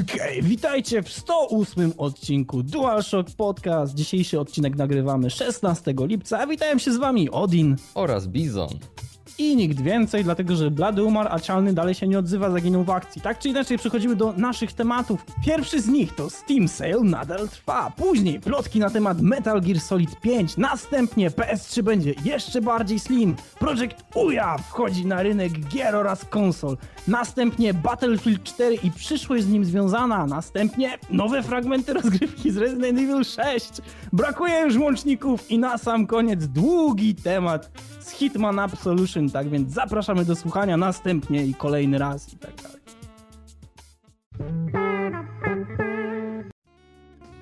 Okej, witajcie w 108 odcinku DualShock Podcast. Dzisiejszy odcinek nagrywamy 16 lipca, a witają się z wami Odin oraz Bizon. I nikt więcej, dlatego że Blady umarł, a Czalny dalej się nie odzywa, zaginął w akcji. Tak czy inaczej przechodzimy do naszych tematów. Pierwszy z nich to Steam Sale nadal trwa. Później plotki na temat Metal Gear Solid 5. Następnie PS3 będzie jeszcze bardziej slim. Project Uja wchodzi na rynek gier oraz konsol. Następnie Battlefield 4 i przyszłość z nim związana. Następnie nowe fragmenty rozgrywki z Resident Evil 6. Brakuje już łączników i na sam koniec długi temat z Hitman Absolution, tak więc zapraszamy do słuchania następnie i kolejny raz i tak dalej.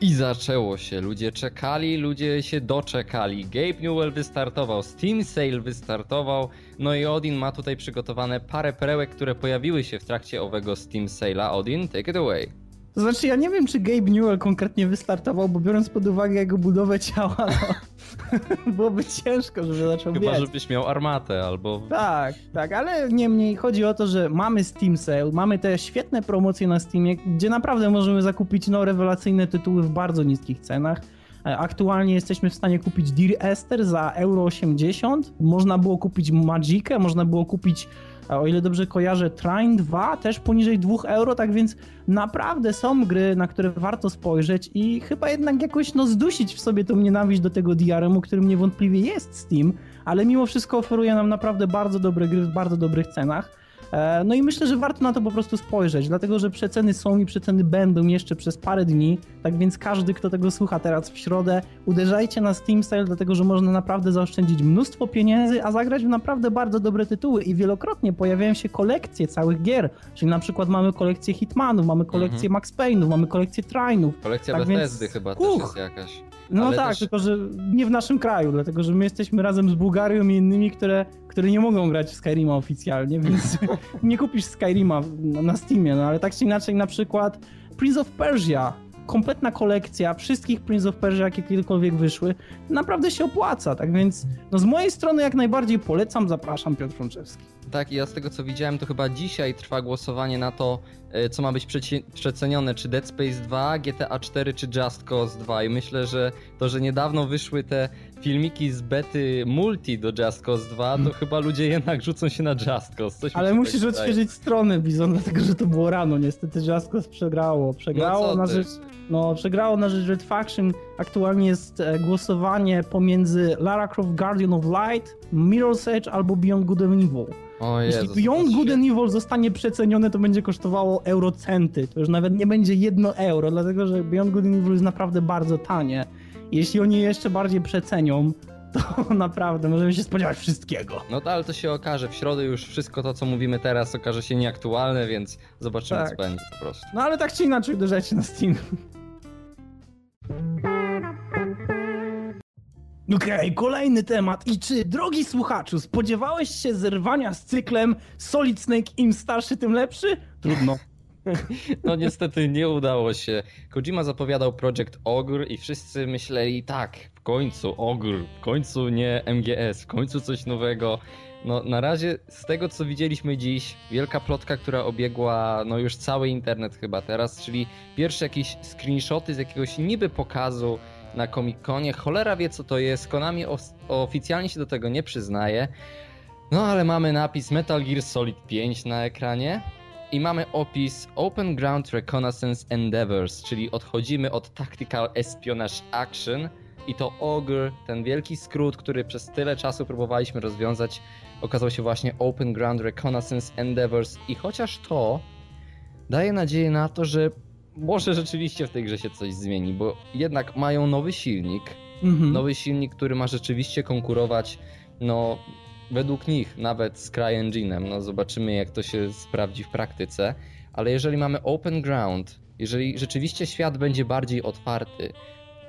I zaczęło się. Ludzie czekali, ludzie się doczekali. Gabe Newell wystartował, Steam Sale wystartował, no i Odin ma tutaj przygotowane parę perełek, które pojawiły się w trakcie owego Steam Sale'a. Odin, take it away. To znaczy, ja nie wiem, czy Gabe Newell konkretnie wystartował, bo biorąc pod uwagę jego budowę ciała, no, byłoby ciężko, żeby zaczął Chyba, biec. żebyś miał armatę albo... Tak, tak, ale niemniej chodzi o to, że mamy Steam Sale, mamy te świetne promocje na Steamie, gdzie naprawdę możemy zakupić no, rewelacyjne tytuły w bardzo niskich cenach. E, Aktualnie jesteśmy w stanie kupić Dear Esther za euro 80. Można było kupić Magicę, można było kupić, e, o ile dobrze kojarzę, Trine 2 też poniżej 2 euro, tak więc naprawdę są gry, na które warto spojrzeć i chyba jednak jakoś no, zdusić w sobie tą nienawiść do tego DRM-u, którym niewątpliwie jest Steam, ale mimo wszystko oferuje nam naprawdę bardzo dobre gry w bardzo dobrych cenach. E, No i myślę, że warto na to po prostu spojrzeć, dlatego że przeceny są i przeceny będą jeszcze przez parę dni, tak więc każdy, kto tego słucha teraz w środę, uderzajcie na Steam Sale, dlatego że można naprawdę zaoszczędzić mnóstwo pieniędzy, a zagrać w naprawdę bardzo dobre tytuły i wielokrotnie pojawiają się kolekcje całych gier, czyli na przykład mamy kolekcję Hitmanów, mamy kolekcję Max Payne'ów, mamy kolekcję Trainów. Kolekcja Tak Bethesdy więc- chyba Uch. też jest jakaś. No Ale tak, też- tylko że nie w naszym kraju, dlatego że my jesteśmy razem z Bułgarią i innymi, które, które nie mogą grać w Skyrima oficjalnie, więc nie kupisz Skyrima na Steamie, no ale tak czy inaczej na przykład Prince of Persia, kompletna kolekcja wszystkich Prince of Persia, jakie kiedykolwiek wyszły, naprawdę się opłaca, tak więc no z mojej strony jak najbardziej polecam, zapraszam Piotr Frączewski. Tak, i ja z tego co widziałem, to chyba dzisiaj trwa głosowanie na to, co ma być przecenione, czy Dead Space 2, GTA 4, czy Just Cause 2. I myślę, że to, że niedawno wyszły te filmiki z bety multi do Just Cause 2, to chyba ludzie jednak rzucą się na Just Cause. Coś Ale musisz tak odświeżyć stronę Bizon, dlatego że to było rano, niestety Jaskos przegrało, przegrało No na rzecz No, przegrało na rzecz Red Faction. Aktualnie jest e, głosowanie pomiędzy Lara Croft Guardian of Light, Mirror's Edge albo Beyond Good and Evil. O Jeśli Jezus, Beyond Good and Evil zostanie przecenione, to będzie kosztowało eurocenty. To już nawet nie będzie jedno euro, dlatego że Beyond Good and Evil jest naprawdę bardzo tanie. Jeśli oni je jeszcze bardziej przecenią, to naprawdę możemy się spodziewać wszystkiego. No to, ale to się okaże. W środę już wszystko to, co mówimy teraz, okaże się nieaktualne, więc zobaczymy, Tak. co będzie po prostu. No ale tak czy inaczej uderzajcie na Steam. Okej, kolejny temat. I czy, drogi słuchaczu, spodziewałeś się zerwania z cyklem Solid Snake im starszy, tym lepszy? Trudno. No niestety nie udało się. Kojima zapowiadał Project Ogre i wszyscy myśleli tak, w końcu Ogre, w końcu nie MGS, w końcu coś nowego. No na razie z tego co widzieliśmy dziś, wielka plotka, która obiegła no już cały internet chyba teraz, czyli pierwsze jakieś screenshoty z jakiegoś niby pokazu na Comic-Conie. Cholera wie co to jest, Konami oficjalnie się do tego nie przyznaje. No ale mamy napis Metal Gear Solid 5 na ekranie. I mamy opis Open Ground Reconnaissance Endeavors, czyli odchodzimy od Tactical Espionage Action i to OGR, ten wielki skrót, który przez tyle czasu próbowaliśmy rozwiązać, okazał się właśnie Open Ground Reconnaissance Endeavors i chociaż to daje nadzieję na to, że może rzeczywiście w tej grze się coś zmieni, bo jednak mają nowy silnik, Mhm. nowy silnik, który ma rzeczywiście konkurować, no według nich nawet z CryEngine'em, no zobaczymy jak to się sprawdzi w praktyce, ale jeżeli mamy open ground, jeżeli rzeczywiście świat będzie bardziej otwarty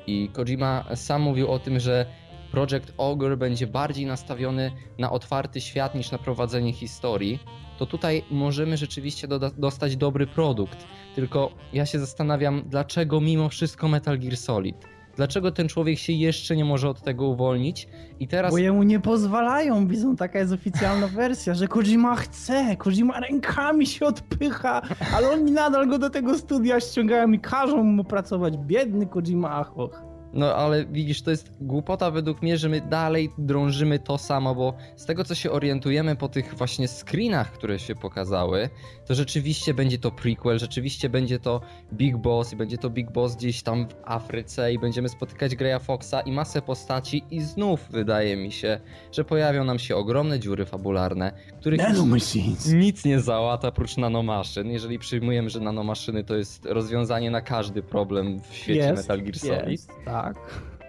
i Kojima sam mówił o tym, że Project Ogre będzie bardziej nastawiony na otwarty świat niż na prowadzenie historii, to tutaj możemy rzeczywiście doda- dostać dobry produkt. Tylko ja się zastanawiam, dlaczego mimo wszystko Metal Gear Solid? Dlaczego ten człowiek się jeszcze nie może od tego uwolnić? I teraz... Bo jemu nie pozwalają, Bizon, taka jest oficjalna wersja, że Kojima chce, Kojima rękami się odpycha, ale oni nadal go do tego studia ściągają i każą mu pracować. Biedny Kojima Achoch. No ale widzisz, to jest głupota według mnie, że my dalej drążymy to samo, bo z tego co się orientujemy po tych właśnie screenach, które się pokazały, to rzeczywiście będzie to prequel, rzeczywiście będzie to Big Boss i będzie to Big Boss gdzieś tam w Afryce i będziemy spotykać Greya Foxa i masę postaci i znów wydaje mi się, że pojawią nam się ogromne dziury fabularne, których nic nie załata oprócz nanomaszyn, jeżeli przyjmujemy, że nanomaszyny to jest rozwiązanie na każdy problem w świecie jest, Metal Gear Solid. Jest, tak tak.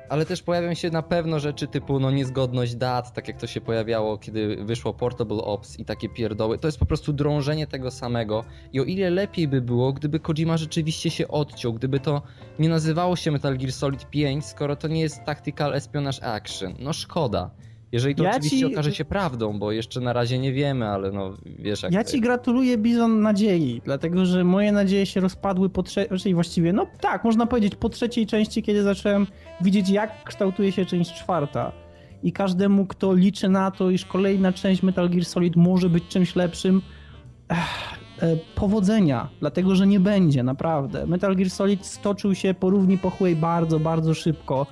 Ale też pojawią się na pewno rzeczy typu no niezgodność dat, tak jak to się pojawiało, kiedy wyszło Portable Ops i takie pierdoły. To jest po prostu drążenie tego samego. I o ile lepiej by było, gdyby Kojima rzeczywiście się odciął, gdyby to nie nazywało się Metal Gear Solid 5, skoro to nie jest Tactical Espionage Action. No szkoda. Jeżeli to ja oczywiście ci... okaże się prawdą, bo jeszcze na razie nie wiemy, ale no wiesz jak Ja ci gratuluję Bizon nadziei, dlatego że moje nadzieje się rozpadły po trzeciej, znaczy właściwie, no tak, można powiedzieć po trzeciej części, kiedy zacząłem widzieć jak kształtuje się część czwarta. I każdemu, kto liczy na to, iż kolejna część Metal Gear Solid może być czymś lepszym, ech, e, powodzenia, dlatego że nie będzie, naprawdę. Metal Gear Solid stoczył się po równi pochłej bardzo, bardzo szybko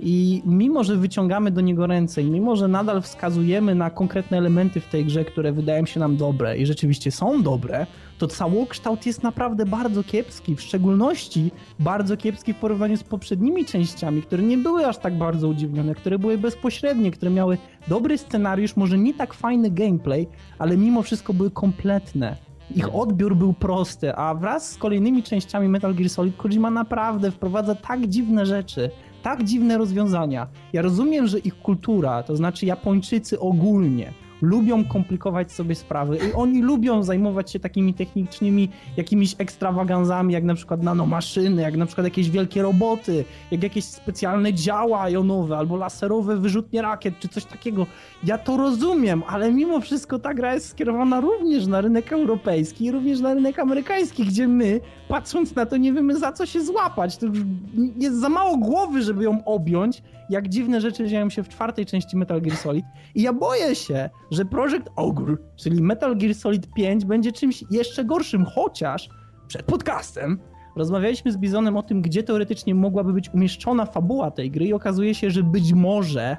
i mimo, że wyciągamy do niego ręce i mimo, że nadal wskazujemy na konkretne elementy w tej grze, które wydają się nam dobre i rzeczywiście są dobre, to całokształt jest naprawdę bardzo kiepski, w szczególności bardzo kiepski w porównaniu z poprzednimi częściami, które nie były aż tak bardzo udziwnione, które były bezpośrednie, które miały dobry scenariusz, może nie tak fajny gameplay, ale mimo wszystko były kompletne. Ich odbiór był prosty, a wraz z kolejnymi częściami Metal Gear Solid Kojima naprawdę wprowadza tak dziwne rzeczy, tak dziwne rozwiązania. Ja rozumiem, że ich kultura, to znaczy Japończycy ogólnie, lubią komplikować sobie sprawy i oni lubią zajmować się takimi technicznymi jakimiś ekstrawaganzami, jak na przykład nanomaszyny, jak na przykład jakieś wielkie roboty, jak jakieś specjalne działa jonowe albo laserowe wyrzutnie rakiet czy coś takiego. Ja to rozumiem, ale mimo wszystko ta gra jest skierowana również na rynek europejski i również na rynek amerykański, gdzie my, patrząc na to, nie wiemy za co się złapać. To jest za mało głowy, żeby ją objąć, jak dziwne rzeczy dzieją się w czwartej części Metal Gear Solid. I ja boję się, że Project Ogre, czyli Metal Gear Solid 5, będzie czymś jeszcze gorszym, chociaż przed podcastem rozmawialiśmy z Bizonem o tym, gdzie teoretycznie mogłaby być umieszczona fabuła tej gry i okazuje się, że być może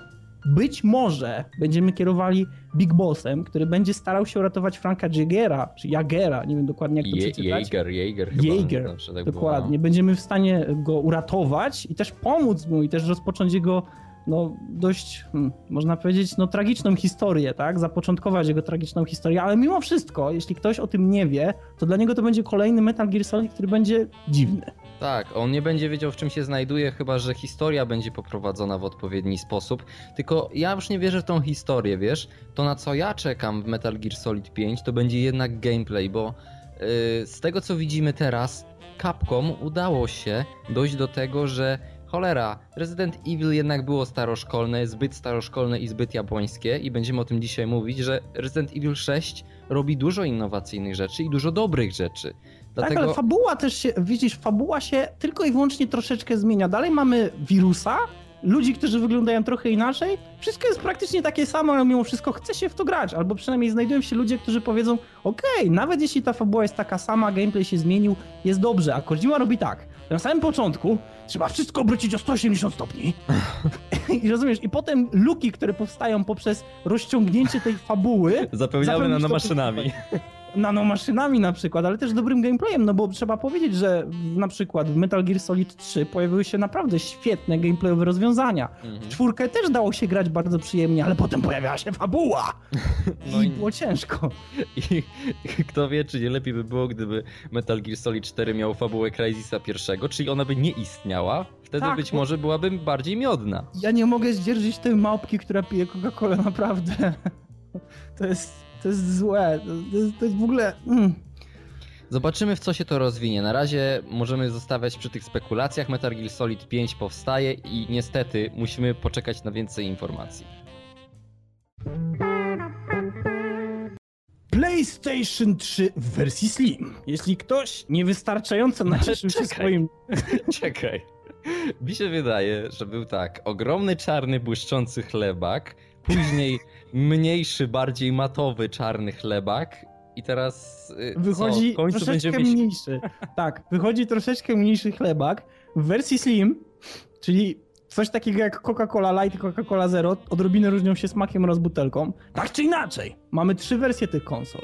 być może będziemy kierowali Big Bossem, który będzie starał się uratować Franka Jagera, czy Jagera, nie wiem dokładnie jak to Je przeczytać. Jaeger, Jaeger chyba. Jaeger, tak dokładnie. Było, no. Będziemy w stanie go uratować i też pomóc mu i też rozpocząć jego no, dość, hmm, można powiedzieć, no, tragiczną historię, tak? Zapoczątkować jego tragiczną historię, ale mimo wszystko, jeśli ktoś o tym nie wie, to dla niego to będzie kolejny Metal Gear Solid, który będzie dziwny. Tak, on nie będzie wiedział w czym się znajduje, chyba że historia będzie poprowadzona w odpowiedni sposób. Tylko ja już nie wierzę w tą historię, wiesz? To na co ja czekam w Metal Gear Solid 5 to będzie jednak gameplay, bo yy, z tego co widzimy teraz, Capcom udało się dojść do tego, że cholera, Resident Evil jednak było staroszkolne, zbyt staroszkolne i zbyt japońskie i będziemy o tym dzisiaj mówić, że Resident Evil 6 robi dużo innowacyjnych rzeczy i dużo dobrych rzeczy. Dlatego... Tak, ale fabuła też się, widzisz, fabuła się tylko i wyłącznie troszeczkę zmienia. Dalej mamy wirusa, ludzi, którzy wyglądają trochę inaczej. Wszystko jest praktycznie takie samo, ale mimo wszystko chce się w to grać. Albo przynajmniej znajdują się ludzie, którzy powiedzą: OK, nawet jeśli ta fabuła jest taka sama, gameplay się zmienił, jest dobrze. A Kojima robi tak. Na samym początku trzeba wszystko obrócić o 180 stopni. I rozumiesz, i potem luki, które powstają poprzez rozciągnięcie tej fabuły. Zapełniamy nanomaszynami nanomaszynami na przykład, ale też dobrym gameplayem, no bo trzeba powiedzieć, że na przykład w Metal Gear Solid 3 pojawiły się naprawdę świetne gameplayowe rozwiązania. Mhm. W czwórkę też dało się grać bardzo przyjemnie, ale potem pojawiała się fabuła no i, i było ciężko. I kto wie, czy nie lepiej by było, gdyby Metal Gear Solid 4 miał fabułę Crysisa pierwszego, czyli ona by nie istniała, wtedy tak, być może byłaby bardziej miodna. Ja nie mogę zdzierżyć tej małpki, która pije Coca-Colę, naprawdę. To jest to jest złe. To jest, to jest w ogóle. Mm. Zobaczymy w co się to rozwinie. Na razie możemy zostawiać przy tych spekulacjach. Metal Gear Solid 5 powstaje i niestety musimy poczekać na więcej informacji. PlayStation 3 w wersji Slim. Jeśli ktoś niewystarczająco nacieszył się swoim... Czekaj. Mi się wydaje, że był tak, ogromny czarny błyszczący chlebak, później mniejszy, bardziej matowy czarny chlebak i teraz y, wychodzi co, w końcu troszeczkę będziemy... mniejszy. Tak, wychodzi troszeczkę mniejszy chlebak w wersji slim, czyli coś takiego jak Coca-Cola Light i Coca-Cola Zero, odrobinę różnią się smakiem oraz butelką. Tak czy inaczej, mamy trzy wersje tych konsol.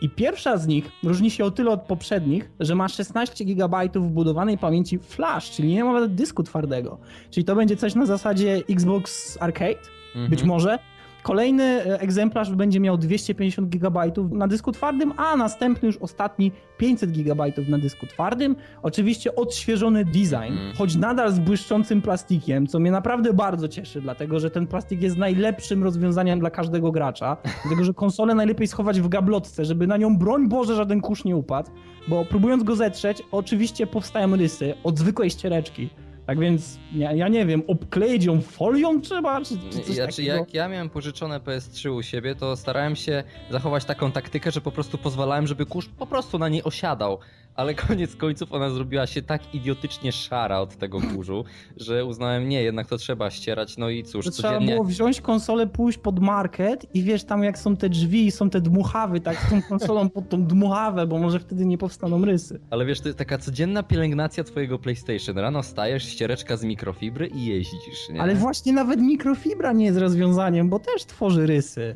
I pierwsza z nich różni się o tyle od poprzednich, że ma 16 GB wbudowanej pamięci flash, czyli nie ma nawet dysku twardego. Czyli to będzie coś na zasadzie Xbox Arcade, Mhm. być może. Kolejny e, egzemplarz będzie miał 250 GB na dysku twardym, a następny już ostatni 500 GB na dysku twardym. Oczywiście odświeżony design, Mhm. choć nadal z błyszczącym plastikiem, co mnie naprawdę bardzo cieszy, dlatego że ten plastik jest najlepszym rozwiązaniem dla każdego gracza. Dlatego, że konsolę najlepiej schować w gablotce, żeby na nią, broń Boże, żaden kurz nie upadł, bo próbując go zetrzeć, oczywiście powstają rysy od zwykłej ściereczki. Tak więc ja, ja nie wiem, obkleić ją folią trzeba, czy, czy coś Znaczy, takiego? jak ja miałem pożyczone PS3 u siebie, to starałem się zachować taką taktykę, że po prostu pozwalałem, żeby kurz po prostu na niej osiadał. Ale koniec końców ona zrobiła się tak idiotycznie szara od tego kurzu, że uznałem, nie, jednak to trzeba ścierać. No i cóż, Że trzeba codziennie. było wziąć konsolę, pójść pod market i wiesz, tam jak są te drzwi i są te dmuchawy, tak, z tą konsolą pod tą dmuchawę, bo może wtedy nie powstaną rysy. Ale wiesz, to jest taka codzienna pielęgnacja twojego PlayStation. Rano stajesz, ściereczka z mikrofibry i jeździsz, nie? Ale właśnie nawet mikrofibra nie jest rozwiązaniem, bo też tworzy rysy.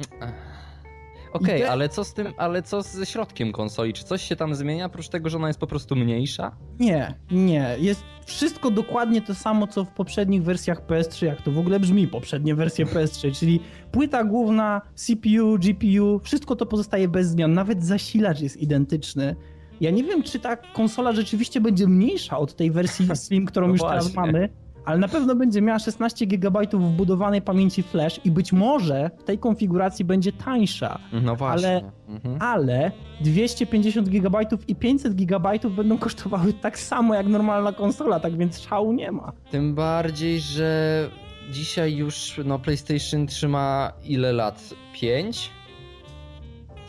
Okej, te- ale co z tym, ale co ze środkiem konsoli? Czy coś się tam zmienia, oprócz tego, że ona jest po prostu mniejsza? Nie, nie. Jest wszystko dokładnie to samo, co w poprzednich wersjach PS3, jak to w ogóle brzmi, poprzednie wersje PS3, czyli płyta główna, CPU, GPU, wszystko to pozostaje bez zmian, nawet zasilacz jest identyczny. Ja nie wiem, czy ta konsola rzeczywiście będzie mniejsza od tej wersji Slim, którą No już teraz właśnie. mamy, ale na pewno będzie miała 16 GB wbudowanej pamięci flash i być może w tej konfiguracji będzie tańsza. No właśnie. Ale- Mhm. ale 250 GB i 500 GB będą kosztowały tak samo jak normalna konsola, tak więc szału nie ma. Tym bardziej, że dzisiaj już no, PlayStation trzyma ile lat? 5?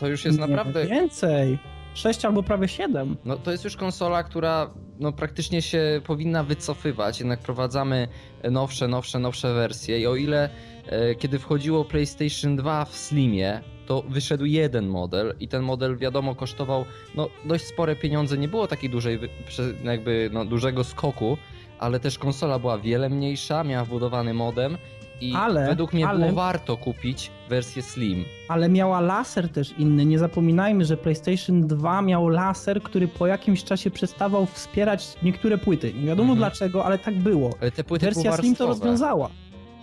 To już jest Nie, naprawdę. Więcej. 6 albo prawie 7. No to jest już konsola, która no, praktycznie się powinna wycofywać. Jednak prowadzamy nowsze, nowsze, nowsze wersje. I o ile e, kiedy wchodziło PlayStation 2 w Slimie, to wyszedł jeden model i ten model wiadomo kosztował no, dość spore pieniądze. Nie było takiej dużej, jakby no, dużego skoku, ale też konsola była wiele mniejsza, miała wbudowany modem i Ale- według mnie ale- było warto kupić wersję Slim. Ale miała laser też inny. Nie zapominajmy, że PlayStation 2 miał laser, który po jakimś czasie przestawał wspierać niektóre płyty. Nie wiadomo Mhm. dlaczego, ale tak było. Ale te płyty Wersja Slim to rozwiązała.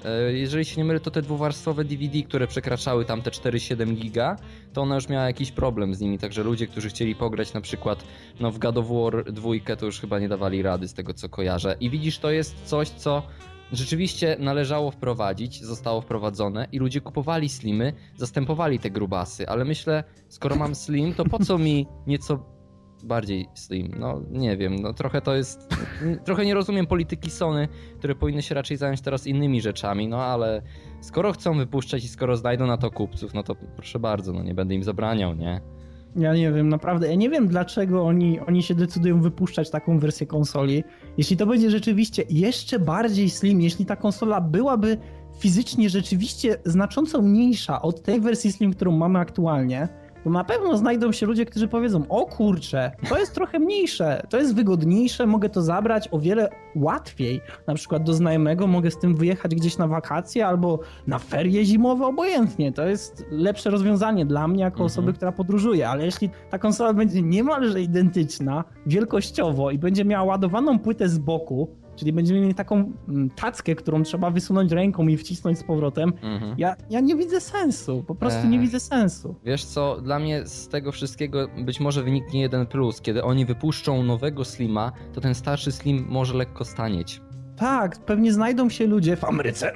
E, Jeżeli się nie mylę, to te dwuwarstwowe DVD, które przekraczały tam te 4,7 giga, to ona już miała jakiś problem z nimi, także ludzie, którzy chcieli pograć na przykład no, w God of War 2, to już chyba nie dawali rady z tego, co kojarzę. I widzisz, to jest coś, co rzeczywiście należało wprowadzić, zostało wprowadzone i ludzie kupowali slimy, zastępowali te grubasy, ale myślę, skoro mam slim, to po co mi nieco bardziej slim? No nie wiem, no trochę to jest, trochę nie rozumiem polityki Sony, które powinny się raczej zająć teraz innymi rzeczami, no ale skoro chcą wypuszczać i skoro znajdą na to kupców, no to proszę bardzo, no nie będę im zabraniał, nie? Ja nie wiem, naprawdę. Ja nie wiem, dlaczego oni, oni się decydują wypuszczać taką wersję konsoli. Jeśli to będzie rzeczywiście jeszcze bardziej slim, jeśli ta konsola byłaby fizycznie rzeczywiście znacząco mniejsza od tej wersji slim, którą mamy aktualnie, to na pewno znajdą się ludzie, którzy powiedzą: O kurczę, to jest trochę mniejsze, to jest wygodniejsze, mogę to zabrać o wiele łatwiej. Na przykład do znajomego mogę z tym wyjechać gdzieś na wakacje albo na ferie zimowe, obojętnie. To jest lepsze rozwiązanie dla mnie jako Mhm. osoby, która podróżuje, ale jeśli ta konsola będzie niemalże identyczna wielkościowo i będzie miała ładowaną płytę z boku, czyli będziemy mieli taką mm, tackę, którą trzeba wysunąć ręką i wcisnąć z powrotem, Mhm. ja, ja nie widzę sensu. Po prostu nie widzę sensu. Wiesz co, dla mnie z tego wszystkiego być może wyniknie jeden plus. Kiedy oni wypuszczą nowego Slima, to ten starszy Slim może lekko stanieć. Tak, pewnie znajdą się ludzie w Ameryce,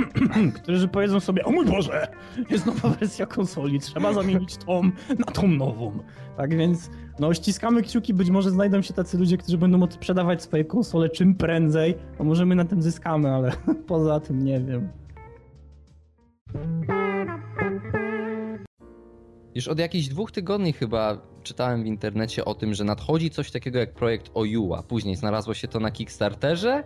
którzy powiedzą sobie, o mój Boże, jest nowa wersja konsoli, trzeba zamienić tą na tą nową. Tak więc, no ściskamy kciuki, być może znajdą się tacy ludzie, którzy będą sprzedawać swoje konsole czym prędzej, a może my na tym zyskamy, ale poza tym nie wiem. Już od jakichś dwóch tygodni chyba czytałem w internecie o tym, że nadchodzi coś takiego jak projekt Oyua. Później znalazło się to na Kickstarterze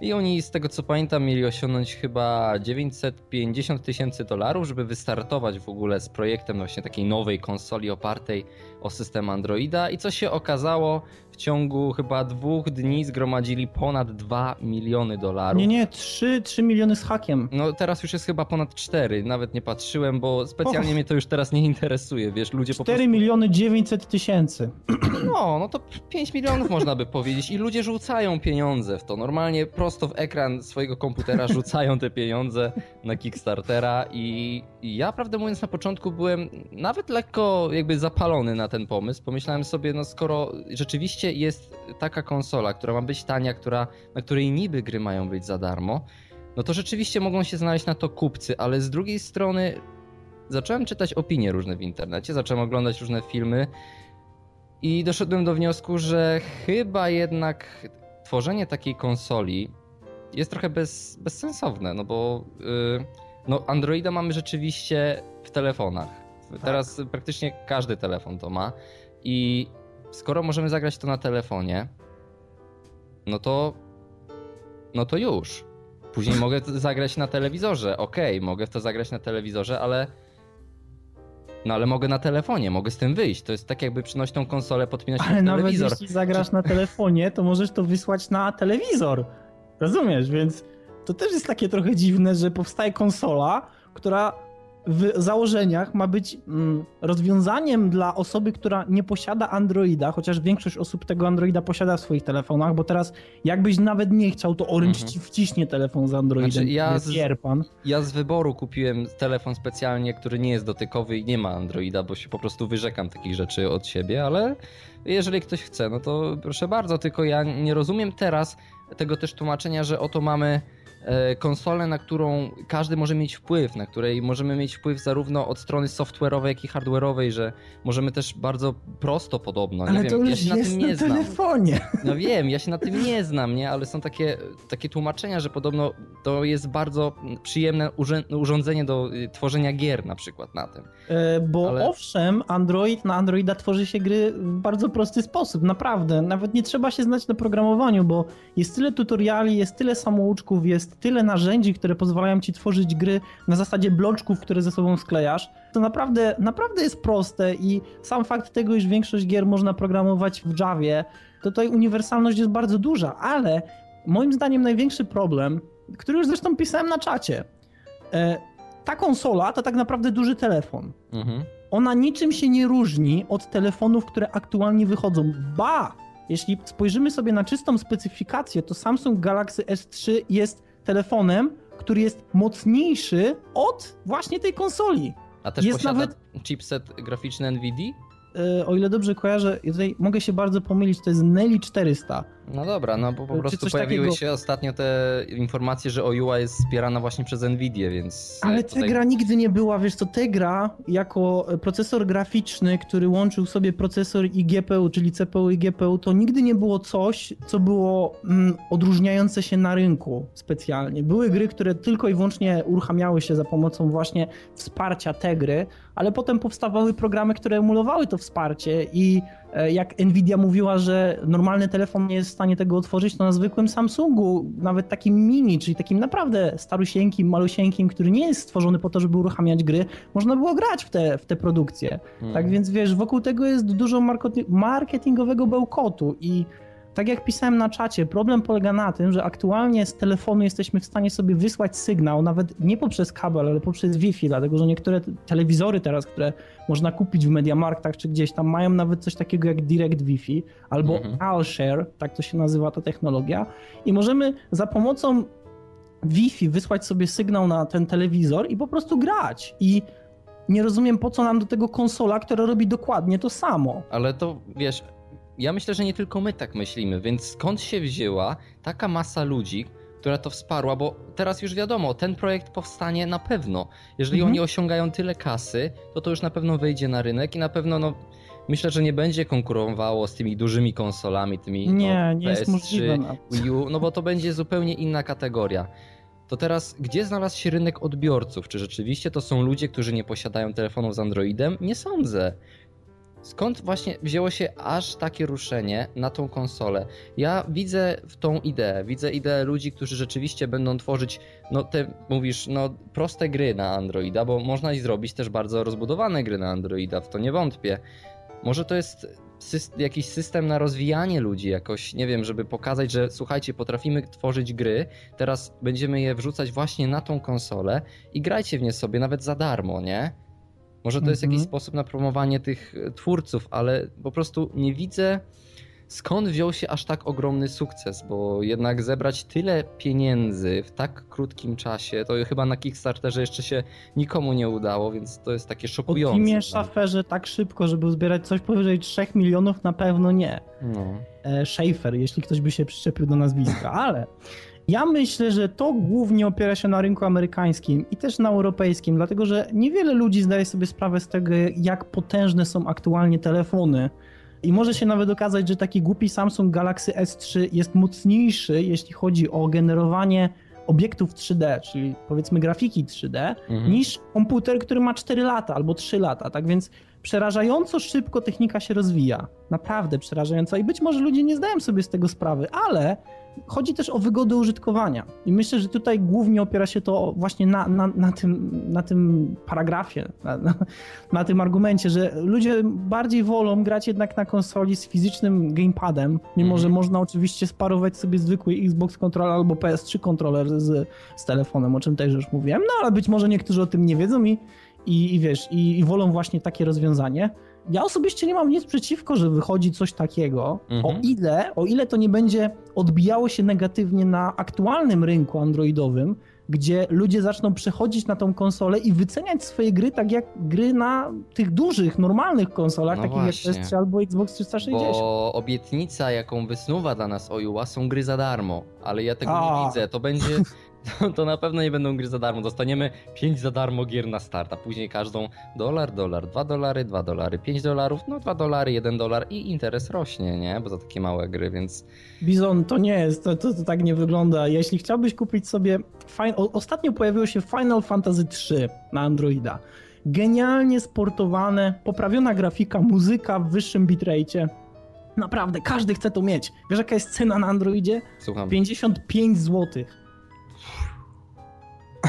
I oni, z tego co pamiętam, mieli osiągnąć chyba 950 tysięcy dolarów, żeby wystartować w ogóle z projektem właśnie takiej nowej konsoli opartej o system Androida. I co się okazało, w ciągu chyba dwóch dni zgromadzili ponad 2 miliony dolarów. Nie, nie, 3, 3 miliony z hakiem. No teraz już jest chyba ponad 4, nawet nie patrzyłem, bo specjalnie mnie to już teraz nie interesuje, wiesz, ludzie 4 po prostu... miliony 900 tysięcy. No, no to 5 milionów można by powiedzieć i ludzie rzucają pieniądze w to. Normalnie prosto w ekran swojego komputera rzucają te pieniądze na Kickstartera i, i ja prawdę mówiąc na początku byłem nawet lekko jakby zapalony na ten pomysł. Pomyślałem sobie, no skoro rzeczywiście jest taka konsola, która ma być tania, która, na której niby gry mają być za darmo, no to rzeczywiście mogą się znaleźć na to kupcy, ale z drugiej strony zacząłem czytać opinie różne w internecie, zacząłem oglądać różne filmy i doszedłem do wniosku, że chyba jednak tworzenie takiej konsoli jest trochę bez, bezsensowne, no bo yy, no Androida mamy rzeczywiście w telefonach. Teraz praktycznie każdy telefon to ma i skoro możemy zagrać to na telefonie, no to no to już. Później mogę zagrać na telewizorze. Okej, okay, mogę w to zagrać na telewizorze, ale no ale mogę na telefonie, mogę z tym wyjść. To jest tak jakby przynosić tą konsolę, podpinać ale na telewizor. Ale nawet jeśli zagrasz na telefonie, to możesz to wysłać na telewizor. Rozumiesz? Więc to też jest takie trochę dziwne, że powstaje konsola, która w założeniach ma być mm, rozwiązaniem dla osoby, która nie posiada Androida, chociaż większość osób tego Androida posiada w swoich telefonach, bo teraz jakbyś nawet nie chciał, to Orange mhm. ci wciśnie telefon z Androidem. Znaczy, ja, z, ja z wyboru kupiłem telefon specjalnie, który nie jest dotykowy i nie ma Androida, bo się po prostu wyrzekam takich rzeczy od siebie, ale jeżeli ktoś chce, no to proszę bardzo, tylko ja nie rozumiem teraz tego też tłumaczenia, że oto mamy konsolę, na którą każdy może mieć wpływ, na której możemy mieć wpływ zarówno od strony software'owej, jak i hardware'owej, że możemy też bardzo prosto podobno. Nie ale wiem, to już ja się jest na tym nie na znam. telefonie. No wiem, ja się na tym nie znam, nie, ale są takie, takie tłumaczenia, że podobno to jest bardzo przyjemne urządzenie do y, tworzenia gier na przykład na tym. E, bo ale... owszem, Android, na Androida tworzy się gry w bardzo prosty sposób, naprawdę. Nawet nie trzeba się znać na programowaniu, bo jest tyle tutoriali, jest tyle samouczków, jest tyle narzędzi, które pozwalają ci tworzyć gry na zasadzie bloczków, które ze sobą sklejasz. To naprawdę, naprawdę jest proste i sam fakt tego, iż większość gier można programować w Javie, to tutaj uniwersalność jest bardzo duża, ale moim zdaniem największy problem, który już zresztą pisałem na czacie, e, ta konsola to tak naprawdę duży telefon. Mhm. Ona niczym się nie różni od telefonów, które aktualnie wychodzą. Ba! Jeśli spojrzymy sobie na czystą specyfikację, to Samsung Galaxy S3 jest telefonem, który jest mocniejszy od właśnie tej konsoli. A też jest posiada nawet chipset graficzny NVIDIA? E, o ile dobrze kojarzę, tutaj mogę się bardzo pomylić, to jest Nelly 400. No dobra, no bo po prostu pojawiły takiego... się ostatnio te informacje, że OUA jest wspierana właśnie przez Nvidia, więc... Ale tutaj... Tegra nigdy nie była, wiesz co, Tegra jako procesor graficzny, który łączył sobie procesor i GPU, czyli CPU i GPU, to nigdy nie było coś, co było mm, odróżniające się na rynku specjalnie. Były gry, które tylko i wyłącznie uruchamiały się za pomocą właśnie wsparcia Tegry, ale potem powstawały programy, które emulowały to wsparcie i e, jak Nvidia mówiła, że normalny telefon nie jest w stanie tego otworzyć, to na zwykłym Samsungu, nawet takim mini, czyli takim naprawdę starusieńkim, malusieńkim, który nie jest stworzony po to, żeby uruchamiać gry, można było grać w te, w te produkcje. Hmm. Tak więc wiesz, wokół tego jest dużo marketingowego bełkotu i tak jak pisałem na czacie, problem polega na tym, że aktualnie z telefonu jesteśmy w stanie sobie wysłać sygnał, nawet nie poprzez kabel, ale poprzez Wi-Fi, dlatego że niektóre telewizory teraz, które można kupić w Mediamarktach czy gdzieś tam, mają nawet coś takiego jak Direct Wi-Fi albo mhm. AllShare, tak to się nazywa ta technologia, i możemy za pomocą Wi-Fi wysłać sobie sygnał na ten telewizor i po prostu grać. I nie rozumiem, po co nam do tego konsola, która robi dokładnie to samo. Ale to wiesz, ja myślę, że nie tylko my tak myślimy, więc skąd się wzięła taka masa ludzi, która to wsparła, bo teraz już wiadomo, ten projekt powstanie na pewno. Jeżeli mhm. oni osiągają tyle kasy, to to już na pewno wyjdzie na rynek i na pewno no, myślę, że nie będzie konkurowało z tymi dużymi konsolami, tymi nie, no, nie PS3, jest możliwe Wii U, no bo to będzie zupełnie inna kategoria. To teraz, gdzie znalazł się rynek odbiorców? Czy rzeczywiście to są ludzie, którzy nie posiadają telefonów z Androidem? Nie sądzę skąd właśnie wzięło się aż takie ruszenie na tą konsolę? Ja widzę w tą ideę, widzę ideę ludzi, którzy rzeczywiście będą tworzyć, no te, mówisz, no proste gry na Androida, bo można i zrobić też bardzo rozbudowane gry na Androida, w to nie wątpię. Może to jest jakiś system na rozwijanie ludzi, jakoś, nie wiem, żeby pokazać, że słuchajcie, potrafimy tworzyć gry, teraz będziemy je wrzucać właśnie na tą konsolę i grajcie w nie sobie nawet za darmo, nie? Może to jest jakiś Mhm. sposób na promowanie tych e, twórców, ale po prostu nie widzę skąd wziął się aż tak ogromny sukces, bo jednak zebrać tyle pieniędzy w tak krótkim czasie, to chyba na Kickstarterze jeszcze się nikomu nie udało, więc to jest takie szokujące. teamie Schaferze tak szybko, żeby uzbierać coś powyżej 3 milionów na pewno nie. No. e, Schaefer, jeśli ktoś by się przyczepił do nazwiska, ale ja myślę, że to głównie opiera się na rynku amerykańskim i też na europejskim, dlatego że niewiele ludzi zdaje sobie sprawę z tego, jak potężne są aktualnie telefony. I może się nawet okazać, że taki głupi Samsung Galaxy S3 jest mocniejszy, jeśli chodzi o generowanie obiektów 3D, czyli powiedzmy grafiki 3D, Mhm. niż komputer, który ma 4 lata albo 3 lata. Tak więc przerażająco szybko technika się rozwija. Naprawdę przerażająco. I być może ludzie nie zdają sobie z tego sprawy, ale chodzi też o wygodę użytkowania. I myślę, że tutaj głównie opiera się to właśnie na, na, na, tym, na tym paragrafie, na, na, na tym argumencie, że ludzie bardziej wolą grać jednak na konsoli z fizycznym gamepadem, mimo Mhm. że można oczywiście sparować sobie zwykły Xbox Controller albo PS3 kontroler z, z telefonem, o czym też już mówiłem, no ale być może niektórzy o tym nie wiedzą i, i, i wiesz, i, i wolą właśnie takie rozwiązanie. Ja osobiście nie mam nic przeciwko, że wychodzi coś takiego, Mhm. o ile, o ile to nie będzie odbijało się negatywnie na aktualnym rynku androidowym, gdzie ludzie zaczną przechodzić na tą konsolę i wyceniać swoje gry tak jak gry na tych dużych, normalnych konsolach, No takich właśnie. jak PS3 albo Xbox 360. Bo obietnica, jaką wysnuwa dla nas Ojuła, są gry za darmo, ale ja tego A. nie widzę. To będzie. To, to na pewno nie będą gry za darmo. Dostaniemy 5 za darmo gier na start, a później każdą dolar, dolar, 2 dolary, 2 dolary, 5 dolarów, no 2 dolary, 1 dolar i interes rośnie, nie? Bo za takie małe gry, więc. Bizon, to nie jest, to, to, to tak nie wygląda. Jeśli chciałbyś kupić sobie. Fin... Ostatnio pojawiło się Final Fantasy III na Androida. Genialnie sportowane, poprawiona grafika, muzyka w wyższym bitrate'cie. Naprawdę, każdy chce to mieć. Wiesz, jaka jest cena na Androidzie? Słucham. 55 zł.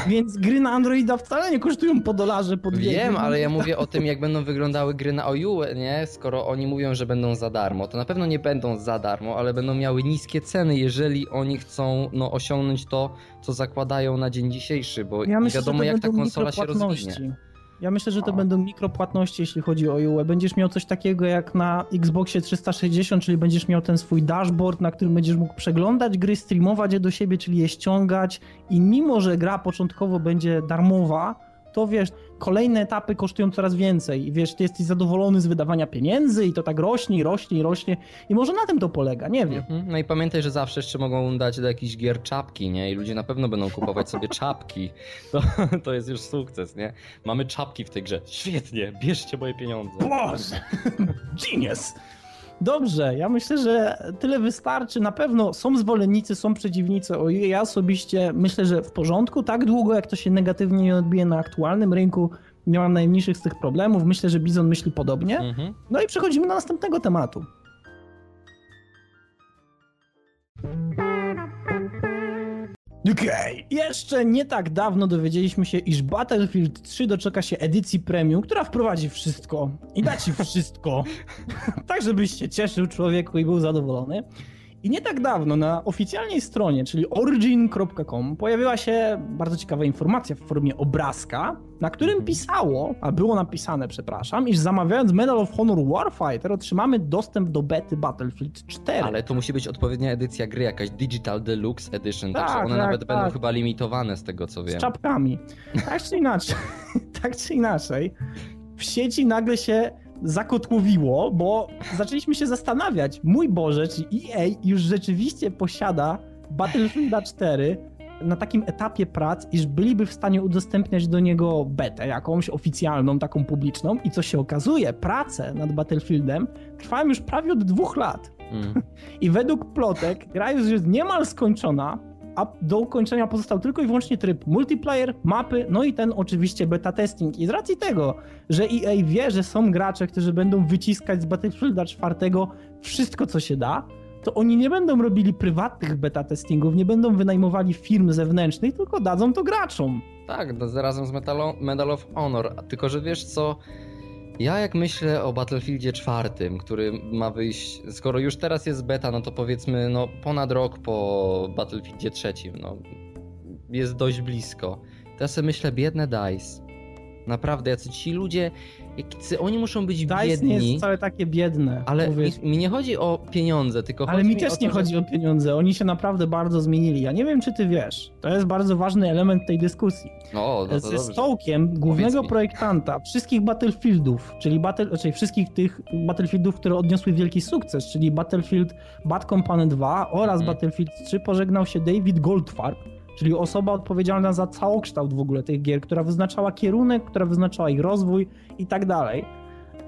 Więc gry na Androida wcale nie kosztują po dolarze, po dwie. Wiem, ale ja mówię o tym, jak będą wyglądały gry na OU, nie? Skoro oni mówią, że będą za darmo, to na pewno nie będą za darmo, ale będą miały niskie ceny, jeżeli oni chcą no, osiągnąć to, co zakładają na dzień dzisiejszy, bo Ja myślę, wiadomo, jak ta konsola się rozwinie. Ja myślę, że to O. będą mikropłatności, jeśli chodzi o UE. Będziesz miał coś takiego jak na Xboxie 360, czyli będziesz miał ten swój dashboard, na którym będziesz mógł przeglądać gry, streamować je do siebie, czyli je ściągać i mimo, że gra początkowo będzie darmowa, to wiesz, kolejne etapy kosztują coraz więcej i wiesz, ty jesteś zadowolony z wydawania pieniędzy i to tak rośnie i rośnie i rośnie i może na tym to polega, nie wiem. Mhm. No i pamiętaj, że zawsze jeszcze mogą dać do jakichś gier czapki, nie? I ludzie na pewno będą kupować sobie czapki. To, to jest już sukces, nie? Mamy czapki w tej grze. Świetnie, bierzcie moje pieniądze. Boże! Genius! Dobrze, ja myślę, że tyle wystarczy. Na pewno są zwolennicy, są przeciwnicy. O, ja osobiście myślę, że w porządku. Tak długo, jak to się negatywnie nie odbije na aktualnym rynku, nie mam najmniejszych z tych problemów. Myślę, że Bizon myśli podobnie. Mhm. No i przechodzimy do następnego tematu. Okej, jeszcze nie tak dawno dowiedzieliśmy się, iż Battlefield 3 doczeka się edycji premium, która wprowadzi wszystko i da ci wszystko, tak żebyś się cieszył człowieku i był zadowolony. I nie tak dawno na oficjalnej stronie, czyli origin.com, pojawiła się bardzo ciekawa informacja w formie obrazka, na którym Mhm. pisało, a było napisane, przepraszam, iż zamawiając Medal of Honor Warfighter otrzymamy dostęp do bety Battlefield 4. Ale to musi być odpowiednia edycja gry, jakaś Digital Deluxe Edition, Tak, także one tak, nawet tak. będą chyba limitowane z tego co z wiem. czapkami. Tak czy inaczej, tak czy inaczej, w sieci nagle się zakotłowiło, bo zaczęliśmy się zastanawiać, mój Boże, czy EA już rzeczywiście posiada Battlefielda 4 na takim etapie prac, iż byliby w stanie udostępniać do niego betę, jakąś oficjalną, taką publiczną i co się okazuje, prace nad Battlefieldem trwają już prawie od dwóch lat. Mm. I według plotek gra już jest niemal skończona, a do ukończenia pozostał tylko i wyłącznie tryb multiplayer, mapy, no i ten oczywiście beta testing. I z racji tego, że EA wie, że są gracze, którzy będą wyciskać z Battlefielda 4 wszystko, co się da, to oni nie będą robili prywatnych beta testingów, nie będą wynajmowali firm zewnętrznych, tylko dadzą to graczom. Tak, no, razem z Medal, Medal of Honor. Tylko, że wiesz co, ja jak myślę o Battlefieldzie czwartym, który ma wyjść, skoro już teraz jest beta, no to powiedzmy no ponad rok po Battlefieldzie trzecim, no jest dość blisko. Teraz sobie myślę, biedne DICE. Naprawdę, jacy ci ludzie, jacy oni muszą być DICE biedni. nie jest wcale takie biedne. Ale mi, mi, nie chodzi o pieniądze, tylko Ale mi mi też to, nie że- chodzi o pieniądze, oni się naprawdę bardzo zmienili. Ja nie wiem, czy ty wiesz. To jest bardzo ważny element tej dyskusji. O, no to Ze stołkiem głównego projektanta wszystkich Battlefieldów, czyli battle, czyli wszystkich tych Battlefieldów, które odniosły wielki sukces, czyli Battlefield Bad Company 2 oraz Mhm. Battlefield 3 pożegnał się David Goldfarb, czyli osoba odpowiedzialna za całokształt w ogóle tych gier, która wyznaczała kierunek, która wyznaczała ich rozwój i tak dalej.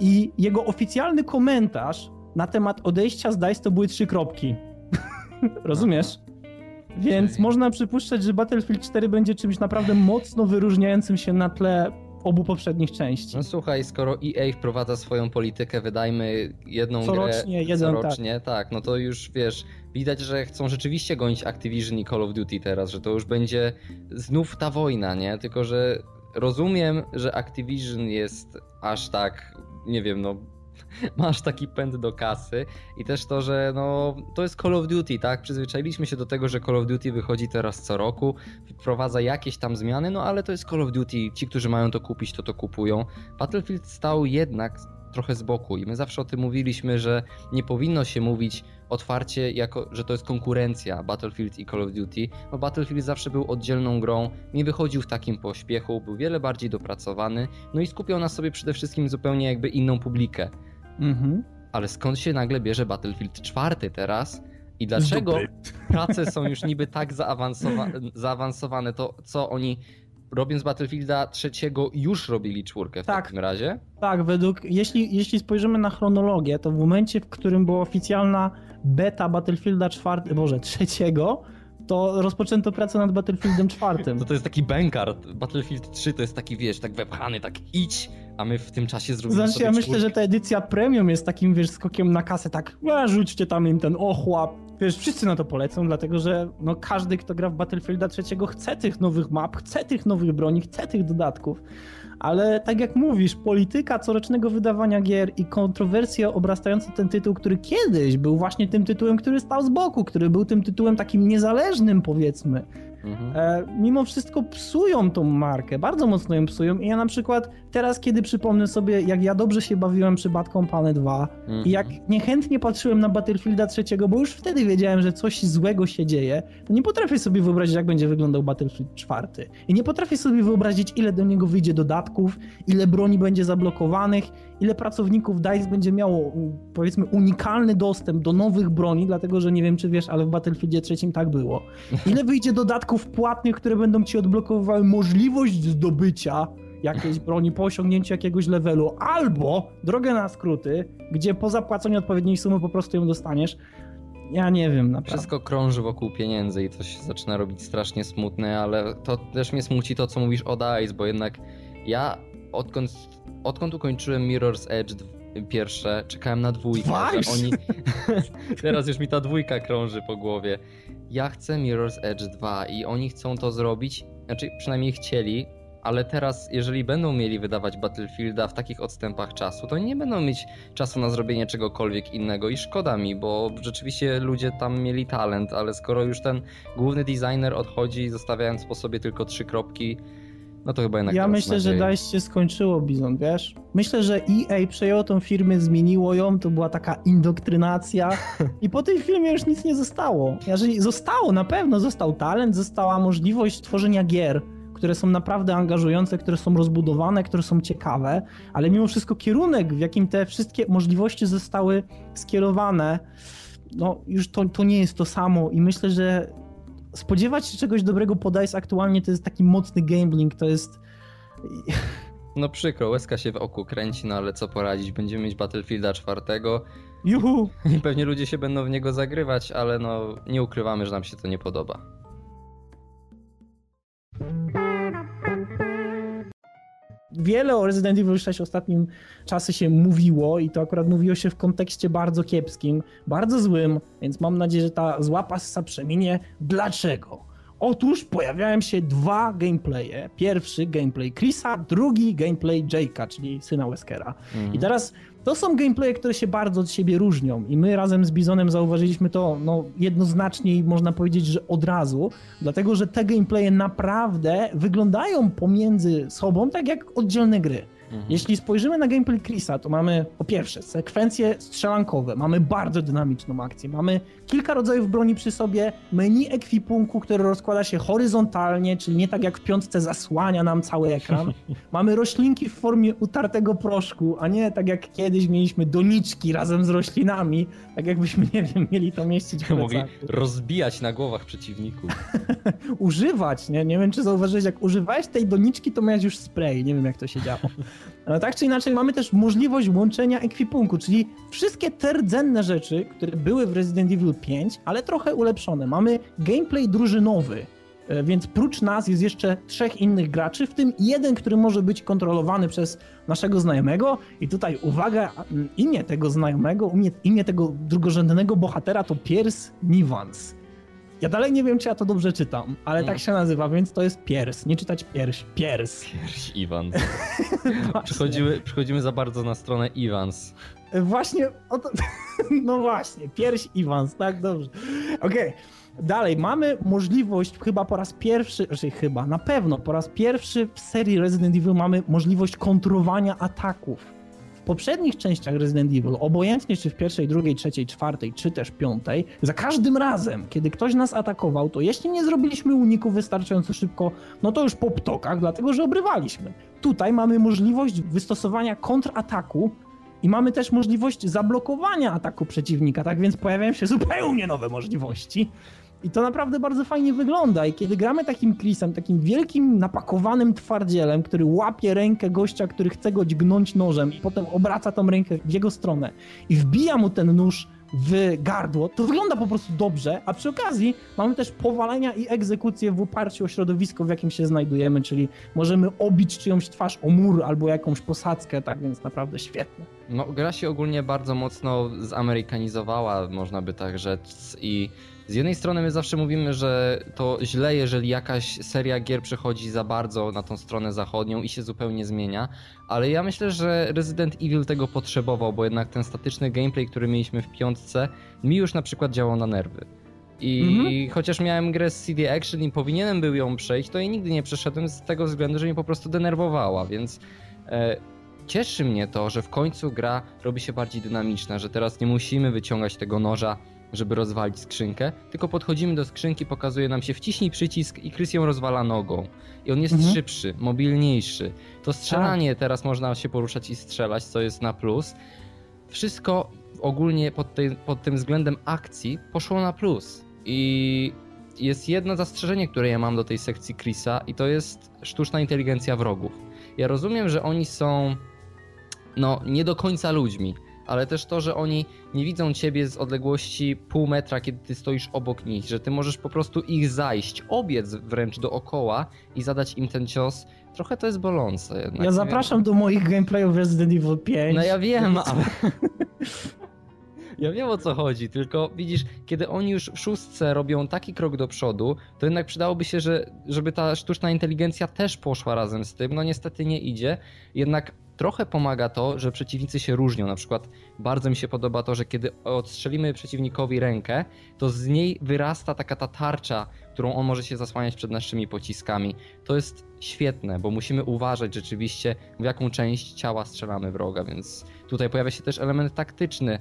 I jego oficjalny komentarz na temat odejścia z DICE to były trzy kropki. Rozumiesz? Więc można przypuszczać, że Battlefield 4 będzie czymś naprawdę mocno wyróżniającym się na tle obu poprzednich części. No słuchaj, skoro EA wprowadza swoją politykę, wydajmy jedną Corocznie, grę jeden, corocznie, tak. no to już wiesz, widać, że chcą rzeczywiście gonić Activision i Call of Duty teraz, że to już będzie znów ta wojna, nie? Tylko, że rozumiem, że Activision jest aż tak, nie wiem, no masz taki pęd do kasy i też to, że no to jest Call of Duty, tak? Przyzwyczailiśmy się do tego, że Call of Duty wychodzi teraz co roku, wprowadza jakieś tam zmiany, no ale to jest Call of Duty, ci, którzy mają to kupić, to to kupują. Battlefield stał jednak trochę z boku i my zawsze o tym mówiliśmy, że nie powinno się mówić otwarcie, jako, że to jest konkurencja Battlefield i Call of Duty, bo Battlefield zawsze był oddzielną grą, nie wychodził w takim pośpiechu, był wiele bardziej dopracowany, no i skupiał na sobie przede wszystkim zupełnie jakby inną publikę. Mhm. Ale skąd się nagle bierze Battlefield 4 teraz? I dlaczego prace są już niby tak zaawansowa- zaawansowane? To co oni robiąc Battlefielda trzeciego już robili czwórkę w Tak. takim razie? Tak, według, jeśli, jeśli spojrzymy na chronologię, to w momencie, w którym była oficjalna beta Battlefielda 4, boże, trzeciego, to rozpoczęto pracę nad Battlefieldem 4. To to jest taki bankart. Battlefield 3 to jest taki, wiesz, tak wepchany, tak idź, a my w tym czasie zrobimy Znaczy, ja myślę, czwórkę. że ta edycja premium jest takim, wiesz, skokiem na kasę, tak, a, rzućcie tam im ten ochłap. Wiesz, wszyscy na to polecą, dlatego że no, każdy, kto gra w Battlefielda trzeciego, chce tych nowych map, chce tych nowych broni, chce tych dodatków. Ale tak jak mówisz, polityka corocznego wydawania gier i kontrowersje obrastające ten tytuł, który kiedyś był właśnie tym tytułem, który stał z boku, który był tym tytułem takim niezależnym, powiedzmy, Mhm. e, mimo wszystko psują tą markę, bardzo mocno ją psują i ja na przykład teraz, kiedy przypomnę sobie, jak ja dobrze się bawiłem przy Bad Company 2 Mhm. i jak niechętnie patrzyłem na Battlefielda trzeciego, bo już wtedy wiedziałem, że coś złego się dzieje, to nie potrafię sobie wyobrazić, jak będzie wyglądał Battlefield 4. I nie potrafię sobie wyobrazić, ile do niego wyjdzie dodatków, ile broni będzie zablokowanych, ile pracowników DICE będzie miało, mm, powiedzmy, unikalny dostęp do nowych broni, dlatego że nie wiem, czy wiesz, ale w Battlefieldzie trzecim tak było. Ile wyjdzie dodatków płatnych, które będą ci odblokowywały możliwość zdobycia jakiejś broni po osiągnięciu jakiegoś levelu, albo drogę na skróty, gdzie po zapłaceniu odpowiedniej sumy po prostu ją dostaniesz. Ja nie wiem, naprawdę. Wszystko krąży wokół pieniędzy i to się zaczyna robić strasznie smutne, ale to też mnie smuci to, co mówisz o DICE, bo jednak ja odkąd, odkąd ukończyłem Mirror's Edge pierwsze, czekałem na dwójkę, że oni... Teraz już mi ta dwójka krąży po głowie. Ja chcę Mirror's Edge 2 i oni chcą to zrobić, znaczy przynajmniej chcieli, ale teraz, jeżeli będą mieli wydawać Battlefielda w takich odstępach czasu, to nie będą mieć czasu na zrobienie czegokolwiek innego i szkoda mi, bo rzeczywiście ludzie tam mieli talent, ale skoro już ten główny designer odchodzi, zostawiając po sobie tylko trzy kropki, no to chyba jednak Ja myślę, że nadzieję. DICE się skończyło, Bizon, wiesz? Myślę, że EA przejęło tą firmę, zmieniło ją, to była taka indoktrynacja i po tej filmie już nic nie zostało. Jeżeli zostało, na pewno został talent, została możliwość tworzenia gier, które są naprawdę angażujące, które są rozbudowane, które są ciekawe, ale mimo wszystko kierunek, w jakim te wszystkie możliwości zostały skierowane, no już to, to nie jest to samo i myślę, że spodziewać się czegoś dobrego po DICE aktualnie to jest taki mocny gambling, to jest... No przykro, łezka się w oku kręci, no ale co poradzić, będziemy mieć Battlefielda czwartego Juhu! i pewnie ludzie się będą w niego zagrywać, ale no nie ukrywamy, że nam się to nie podoba. Wiele o Resident Evil 6 w ostatnim czasie się mówiło i to akurat mówiło się w kontekście bardzo kiepskim, bardzo złym, więc mam nadzieję, że ta zła passa przeminie. Dlaczego? Otóż pojawiają się dwa gameplaye. Pierwszy gameplay Chrisa, drugi gameplay Jake'a, czyli syna Weskera. Mhm. I teraz to są gameplaye, które się bardzo od siebie różnią i my razem z Bizonem zauważyliśmy to no, jednoznacznie i można powiedzieć, że od razu, dlatego że te gameplaye naprawdę wyglądają pomiędzy sobą tak jak oddzielne gry. Mhm. Jeśli spojrzymy na gameplay Chrisa, to mamy po pierwsze sekwencje strzelankowe, mamy bardzo dynamiczną akcję, mamy kilka rodzajów broni przy sobie, menu ekwipunku, które rozkłada się horyzontalnie, czyli nie tak jak w piątce zasłania nam cały ekran. mamy roślinki w formie utartego proszku, a nie tak jak kiedyś mieliśmy doniczki razem z roślinami, tak jakbyśmy, nie wiem, mieli to mieścić w Mogli rozbijać na głowach przeciwników. Używać, nie? Nie wiem, czy zauważyłeś, jak używałeś tej doniczki, to miałeś już spray, nie wiem jak to się działo. Ale tak czy inaczej mamy też możliwość łączenia ekwipunku, czyli wszystkie te rdzenne rzeczy, które były w Resident Evil 5, ale trochę ulepszone. Mamy gameplay drużynowy, e, więc prócz nas jest jeszcze trzech innych graczy, w tym jeden, który może być kontrolowany przez naszego znajomego. I tutaj uwaga, imię tego znajomego, imię, imię tego drugorzędnego bohatera to Pierce Nivans. Ja dalej nie wiem, czy ja to dobrze czytam, ale tak mm. się nazywa, więc to jest Piers. Nie czytać pierś, Piers. Pierś Iwans. Przychodzimy, przychodzimy za bardzo na stronę Iwans. Właśnie, to, no właśnie, pierś Iwans, tak, dobrze. Okej. Okay. Dalej, mamy możliwość, chyba po raz pierwszy, znaczy chyba, na pewno po raz pierwszy w serii Resident Evil mamy możliwość kontrolowania ataków poprzednich częściach Resident Evil, obojętnie czy w pierwszej, drugiej, trzeciej, czwartej, czy też piątej, za każdym razem, kiedy ktoś nas atakował, to jeśli nie zrobiliśmy uniku wystarczająco szybko, no to już po ptokach, dlatego że obrywaliśmy. Tutaj mamy możliwość wystosowania kontrataku i mamy też możliwość zablokowania ataku przeciwnika, tak więc pojawiają się zupełnie nowe możliwości. I to naprawdę bardzo fajnie wygląda. I kiedy gramy takim Chrisem, takim wielkim, napakowanym twardzielem, który łapie rękę gościa, który chce go dźgnąć nożem i potem obraca tą rękę w jego stronę i wbija mu ten nóż w gardło, to wygląda po prostu dobrze, a przy okazji mamy też powalenia i egzekucje w oparciu o środowisko, w jakim się znajdujemy, czyli możemy obić czyjąś twarz o mur albo jakąś posadzkę, tak więc naprawdę świetne. No, gra się ogólnie bardzo mocno zamerykanizowała, można by tak rzec i z jednej strony my zawsze mówimy, że to źle, jeżeli jakaś seria gier przechodzi za bardzo na tą stronę zachodnią i się zupełnie zmienia, ale ja myślę, że Resident Evil tego potrzebował, bo jednak ten statyczny gameplay, który mieliśmy w piątce, mi już na przykład działał na nerwy. I mhm. chociaż miałem grę z CD Action i powinienem był ją przejść, to jej nigdy nie przeszedłem z tego względu, że mnie po prostu denerwowała, więc e, cieszy mnie to, że w końcu gra robi się bardziej dynamiczna, że teraz nie musimy wyciągać tego noża żeby rozwalić skrzynkę, tylko podchodzimy do skrzynki, pokazuje nam się wciśnij przycisk i Chris ją rozwala nogą. I on jest mhm. szybszy, mobilniejszy. To strzelanie tak. teraz można się poruszać i strzelać, co jest na plus. Wszystko ogólnie pod, tej, pod tym względem akcji poszło na plus. I jest jedno zastrzeżenie, które ja mam do tej sekcji Chrisa i to jest sztuczna inteligencja wrogów. Ja rozumiem, że oni są no nie do końca ludźmi, ale też to, że oni nie widzą ciebie z odległości pół metra, kiedy ty stoisz obok nich, że ty możesz po prostu ich zajść, obiec wręcz dookoła i zadać im ten cios. Trochę to jest bolące jednak. Ja zapraszam do moich gameplayów Resident Evil 5. No ja wiem, ale... Ja wiem o co chodzi, tylko widzisz, kiedy oni już w szóstce robią taki krok do przodu, to jednak przydałoby się, że, żeby ta sztuczna inteligencja też poszła razem z tym. No niestety nie idzie. Jednak trochę pomaga to, że przeciwnicy się różnią. Na przykład bardzo mi się podoba to, że kiedy odstrzelimy przeciwnikowi rękę, to z niej wyrasta taka ta tarcza, którą on może się zasłaniać przed naszymi pociskami. To jest świetne, bo musimy uważać rzeczywiście, w jaką część ciała strzelamy wroga, więc tutaj pojawia się też element taktyczny.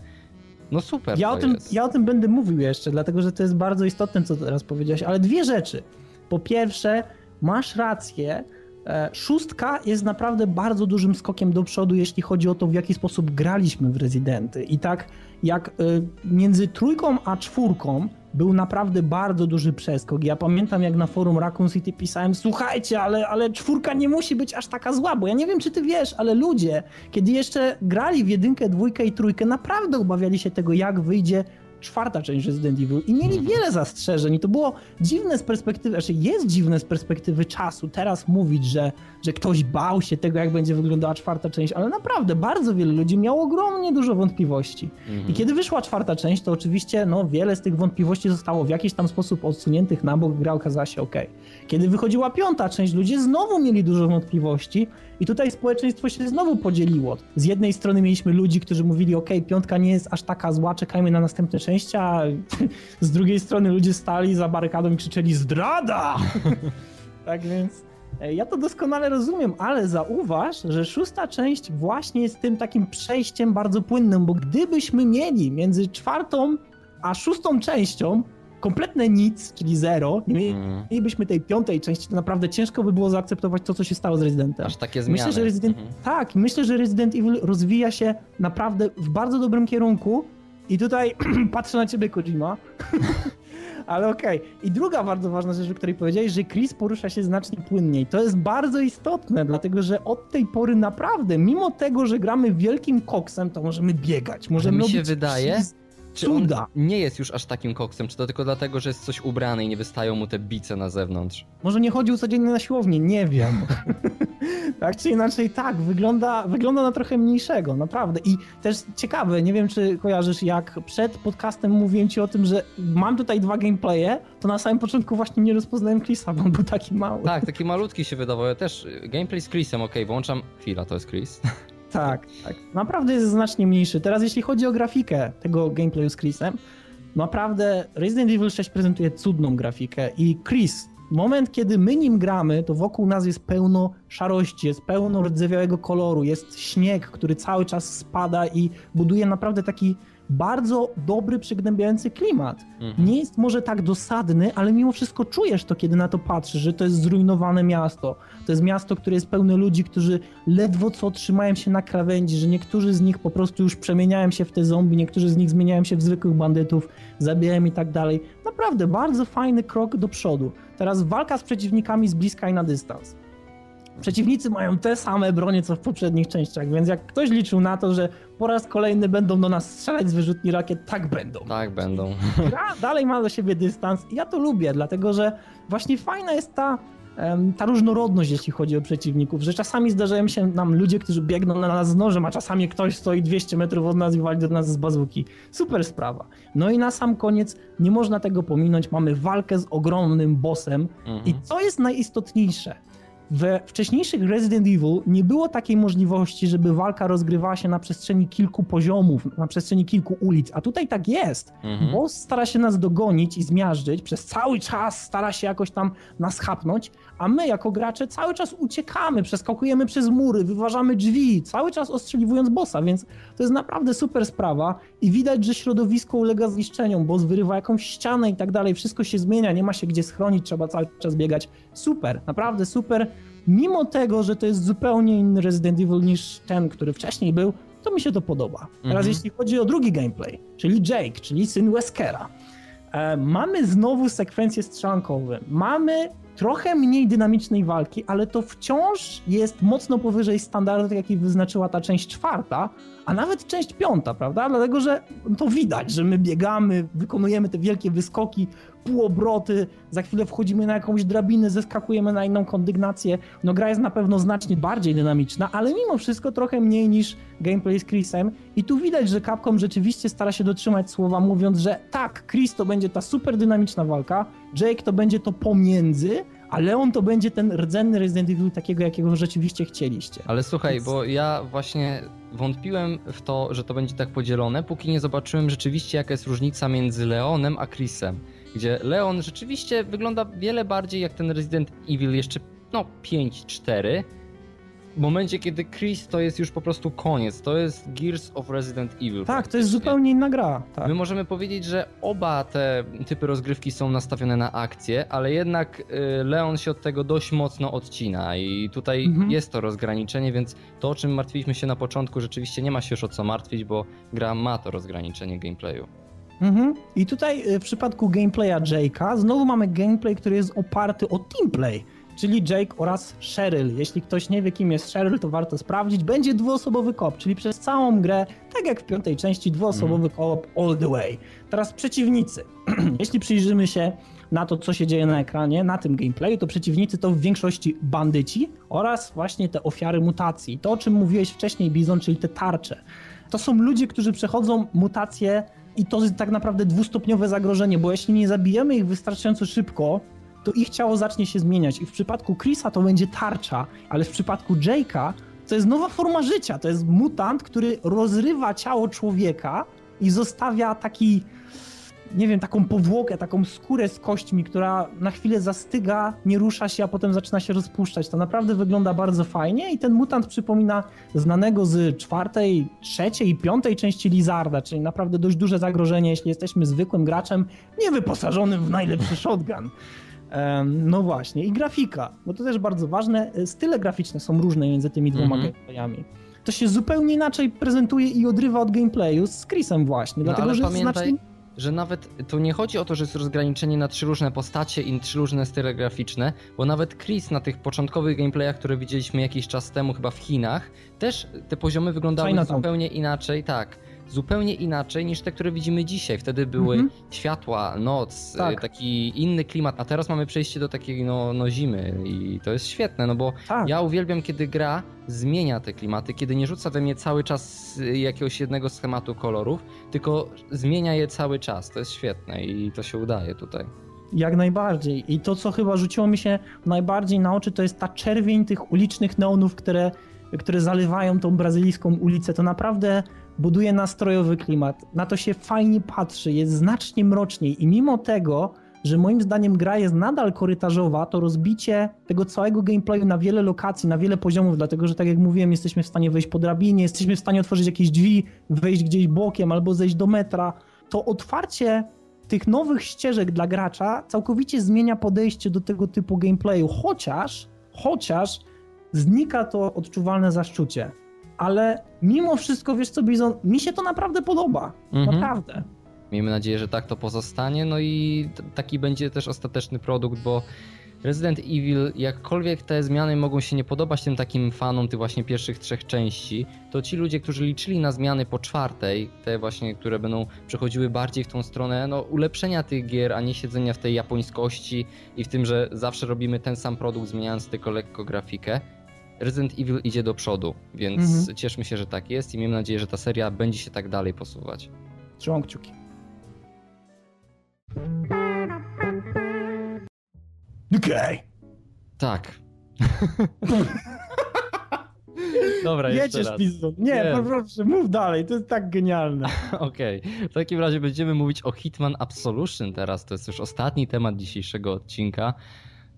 No super. Ja o, tym, jest. ja o tym będę mówił jeszcze, dlatego że to jest bardzo istotne, co teraz powiedziałeś, ale dwie rzeczy. Po pierwsze, masz rację, szóstka jest naprawdę bardzo dużym skokiem do przodu, jeśli chodzi o to, w jaki sposób graliśmy w Rezydenty. I tak jak e, między trójką a czwórką był naprawdę bardzo duży przeskok. Ja pamiętam, jak na forum Raccoon City pisałem, słuchajcie, ale, ale czwórka nie musi być aż taka zła, bo ja nie wiem, czy ty wiesz, ale ludzie, kiedy jeszcze grali w jedynkę, dwójkę i trójkę, naprawdę obawiali się tego, jak wyjdzie czwarta część Resident Evil i mieli wiele zastrzeżeń i to było dziwne z perspektywy, znaczy jest dziwne z perspektywy czasu teraz mówić, że, że ktoś bał się tego, jak będzie wyglądała czwarta część, ale naprawdę bardzo wiele ludzi miało ogromnie dużo wątpliwości. I kiedy wyszła czwarta część, to oczywiście no, wiele z tych wątpliwości zostało w jakiś tam sposób odsuniętych na bok, gra okazała się ok. Kiedy wychodziła piąta część, ludzie znowu mieli dużo wątpliwości i tutaj społeczeństwo się znowu podzieliło. Z jednej strony mieliśmy ludzi, którzy mówili, ok, piątka nie jest aż taka zła, czekajmy na następne części, a z drugiej strony ludzie stali za barykadą i krzyczeli zdrada! tak więc e, ja to doskonale rozumiem, ale zauważ, że szósta część właśnie jest tym takim przejściem bardzo płynnym, bo gdybyśmy mieli między czwartą a szóstą częścią kompletne nic, czyli zero, nie Mm. mielibyśmy tej piątej części, to naprawdę ciężko by było zaakceptować to, co się stało z Residentem. Aż takie zmiany. Myślę, że Resident, Mhm. tak, myślę, że Resident Evil rozwija się naprawdę w bardzo dobrym kierunku i tutaj patrzę na ciebie, Kojima. Ale okej. I druga bardzo ważna rzecz, o której powiedziałeś, że Chris porusza się znacznie płynniej. To jest bardzo istotne, dlatego że od tej pory naprawdę, mimo tego, że gramy wielkim koksem, to możemy biegać, możemy mi się robić wydaje, wszystko. Czy on Cuda. nie jest już aż takim koksem? Czy to tylko dlatego, że jest coś ubrany i nie wystają mu te bice na zewnątrz? Może nie chodził codziennie na siłownię, nie wiem. tak czy inaczej, tak, wygląda, wygląda na trochę mniejszego, naprawdę. I też ciekawe, nie wiem czy kojarzysz, jak przed podcastem mówiłem ci o tym, że mam tutaj dwa gameplaye, to na samym początku właśnie nie rozpoznałem Chrisa, bo on był taki mały. Tak, taki malutki się wydawał. Ja też y, gameplay z Chrisem, okej, włączam. Chwila, to jest Chris. Tak, tak. Naprawdę jest znacznie mniejszy. Teraz jeśli chodzi o grafikę tego gameplayu z Chrisem, naprawdę Resident Evil 6 prezentuje cudną grafikę i Chris, moment kiedy my nim gramy, to wokół nas jest pełno szarości, jest pełno rdzewiałego koloru, jest śnieg, który cały czas spada i buduje naprawdę taki bardzo dobry, przygnębiający klimat. Mhm. Nie jest może tak dosadny, ale mimo wszystko czujesz to, kiedy na to patrzysz, że to jest zrujnowane miasto. To jest miasto, które jest pełne ludzi, którzy ledwo co trzymają się na krawędzi, że niektórzy z nich po prostu już przemieniają się w te zombie, niektórzy z nich zmieniają się w zwykłych bandytów, zabijają i tak dalej. Naprawdę bardzo fajny krok do przodu. Teraz walka z przeciwnikami z bliska i na dystans. Przeciwnicy mają te same bronie, co w poprzednich częściach, więc jak ktoś liczył na to, że po raz kolejny będą do nas strzelać z wyrzutni rakiet, tak będą. Tak będą. Gra dalej ma do siebie dystans i ja to lubię, dlatego że właśnie fajna jest ta, ta różnorodność, jeśli chodzi o przeciwników, że czasami zdarzają się nam ludzie, którzy biegną na nas z nożem, a czasami ktoś stoi 200 metrów od nas i wali do nas z bazuki. Super sprawa. No i na sam koniec, nie można tego pominąć, mamy walkę z ogromnym bossem Mhm. i co jest najistotniejsze? We wcześniejszych Resident Evil nie było takiej możliwości, żeby walka rozgrywała się na przestrzeni kilku poziomów, na przestrzeni kilku ulic, a tutaj tak jest. Mhm. Boss stara się nas dogonić i zmiażdżyć, przez cały czas stara się jakoś tam nas chapnąć, a my jako gracze cały czas uciekamy, przeskakujemy przez mury, wyważamy drzwi, cały czas ostrzeliwując bossa, więc to jest naprawdę super sprawa i widać, że środowisko ulega zniszczeniom, boss wyrywa jakąś ścianę i tak dalej, wszystko się zmienia, nie ma się gdzie schronić, trzeba cały czas biegać. Super, naprawdę super. Mimo tego, że to jest zupełnie inny Resident Evil niż ten, który wcześniej był, to mi się to podoba. Teraz Mhm. jeśli chodzi o drugi gameplay, czyli Jake, czyli syn Weskera, e, mamy znowu sekwencje strzelankowe. Mamy trochę mniej dynamicznej walki, ale to wciąż jest mocno powyżej standardu, jaki wyznaczyła ta część czwarta, a nawet część piąta, prawda? Dlatego, że to widać, że my biegamy, wykonujemy te wielkie wyskoki, półobroty, za chwilę wchodzimy na jakąś drabinę, zeskakujemy na inną kondygnację. No gra jest na pewno znacznie bardziej dynamiczna, ale mimo wszystko trochę mniej niż gameplay z Chrisem i tu widać, że Capcom rzeczywiście stara się dotrzymać słowa, mówiąc, że tak, Chris to będzie ta super dynamiczna walka, Jake to będzie to pomiędzy, a Leon to będzie ten rdzenny Resident Evil takiego, jakiego rzeczywiście chcieliście. Ale słuchaj, Więc- bo ja właśnie wątpiłem w to, że to będzie tak podzielone, póki nie zobaczyłem rzeczywiście, jaka jest różnica między Leonem a Chrisem. Gdzie Leon rzeczywiście wygląda wiele bardziej jak ten Resident Evil jeszcze, no, 5-4. W momencie, kiedy Chris to jest już po prostu koniec. To jest Gears of Resident Evil. Tak, to jest zupełnie inna gra. Tak. My możemy powiedzieć, że oba te typy rozgrywki są nastawione na akcję, ale jednak y, Leon się od tego dość mocno odcina i tutaj Mhm. jest to rozgraniczenie, więc to o czym martwiliśmy się na początku rzeczywiście nie ma się już o co martwić, bo gra ma to rozgraniczenie gameplayu. Mhm. I tutaj y, w przypadku gameplaya Jake'a znowu mamy gameplay, który jest oparty o teamplay. Czyli Jake oraz Cheryl. Jeśli ktoś nie wie, kim jest Cheryl, to warto sprawdzić. Będzie dwuosobowy koop, czyli przez całą grę, tak jak w piątej części, dwuosobowy mm. koop all the way. Teraz przeciwnicy. Jeśli przyjrzymy się na to, co się dzieje na ekranie, na tym gameplayu, to przeciwnicy to w większości bandyci oraz właśnie te ofiary mutacji. To, o czym mówiłeś wcześniej, Bizon, czyli te tarcze. To są ludzie, którzy przechodzą mutacje i to jest tak naprawdę dwustopniowe zagrożenie, bo jeśli nie zabijemy ich wystarczająco szybko, to ich ciało zacznie się zmieniać. I w przypadku Chrisa to będzie tarcza, ale w przypadku Jake'a to jest nowa forma życia. To jest mutant, który rozrywa ciało człowieka i zostawia taki nie wiem, taką powłokę, taką skórę z kośćmi, która na chwilę zastyga, nie rusza się, a potem zaczyna się rozpuszczać. To naprawdę wygląda bardzo fajnie i ten mutant przypomina znanego z czwartej, trzeciej i piątej części Lizarda, czyli naprawdę dość duże zagrożenie, jeśli jesteśmy zwykłym graczem, niewyposażonym w najlepszy shotgun. No właśnie, i grafika, bo to też bardzo ważne. Style graficzne są różne między tymi dwoma mm -hmm. gameplayami. To się zupełnie inaczej prezentuje i odrywa od gameplayu z Chrisem właśnie, no, dlatego że pamiętaj... znacznie że nawet to nie chodzi o to, że jest rozgraniczenie na trzy różne postacie i trzy różne style graficzne, bo nawet Chris na tych początkowych gameplayach, które widzieliśmy jakiś czas temu chyba w Chinach, też te poziomy wyglądały zupełnie inaczej, tak zupełnie inaczej niż te, które widzimy dzisiaj. Wtedy były mhm. światła, noc, tak. taki inny klimat, a teraz mamy przejście do takiej no, no zimy i to jest świetne, no bo tak. ja uwielbiam, kiedy gra zmienia te klimaty, kiedy nie rzuca we mnie cały czas jakiegoś jednego schematu kolorów, tylko zmienia je cały czas. To jest świetne i to się udaje tutaj. Jak najbardziej. I to, co chyba rzuciło mi się najbardziej na oczy, to jest ta czerwień tych ulicznych neonów, które, które zalewają tą brazylijską ulicę. To naprawdę buduje nastrojowy klimat. Na to się fajnie patrzy, jest znacznie mroczniej i mimo tego, że moim zdaniem gra jest nadal korytarzowa, to rozbicie tego całego gameplayu na wiele lokacji, na wiele poziomów, dlatego że tak jak mówiłem, jesteśmy w stanie wejść po drabinie, jesteśmy w stanie otworzyć jakieś drzwi, wejść gdzieś bokiem albo zejść do metra. To otwarcie tych nowych ścieżek dla gracza całkowicie zmienia podejście do tego typu gameplayu, chociaż, chociaż znika to odczuwalne zaszczucie ale mimo wszystko, wiesz co, Bizon, mi się to naprawdę podoba. Mhm. Naprawdę. Miejmy nadzieję, że tak to pozostanie, no i taki będzie też ostateczny produkt, bo Resident Evil, jakkolwiek te zmiany mogą się nie podobać tym takim fanom tych właśnie pierwszych trzech części, to ci ludzie, którzy liczyli na zmiany po czwartej, te właśnie, które będą przechodziły bardziej w tą stronę no, ulepszenia tych gier, a nie siedzenia w tej japońskości i w tym, że zawsze robimy ten sam produkt, zmieniając tylko lekko grafikę, Resident Evil idzie do przodu, więc mhm. cieszmy się, że tak jest i miejmy nadzieję, że ta seria będzie się tak dalej posuwać. Trzymam kciuki. Okej. Okay. Tak. Dobra, jeszcze Jedziesz, raz. Pizdu. Nie, Nie. proszę, mów dalej, to jest tak genialne. Okej, okay. w takim razie będziemy mówić o Hitman Absolution teraz, to jest już ostatni temat dzisiejszego odcinka.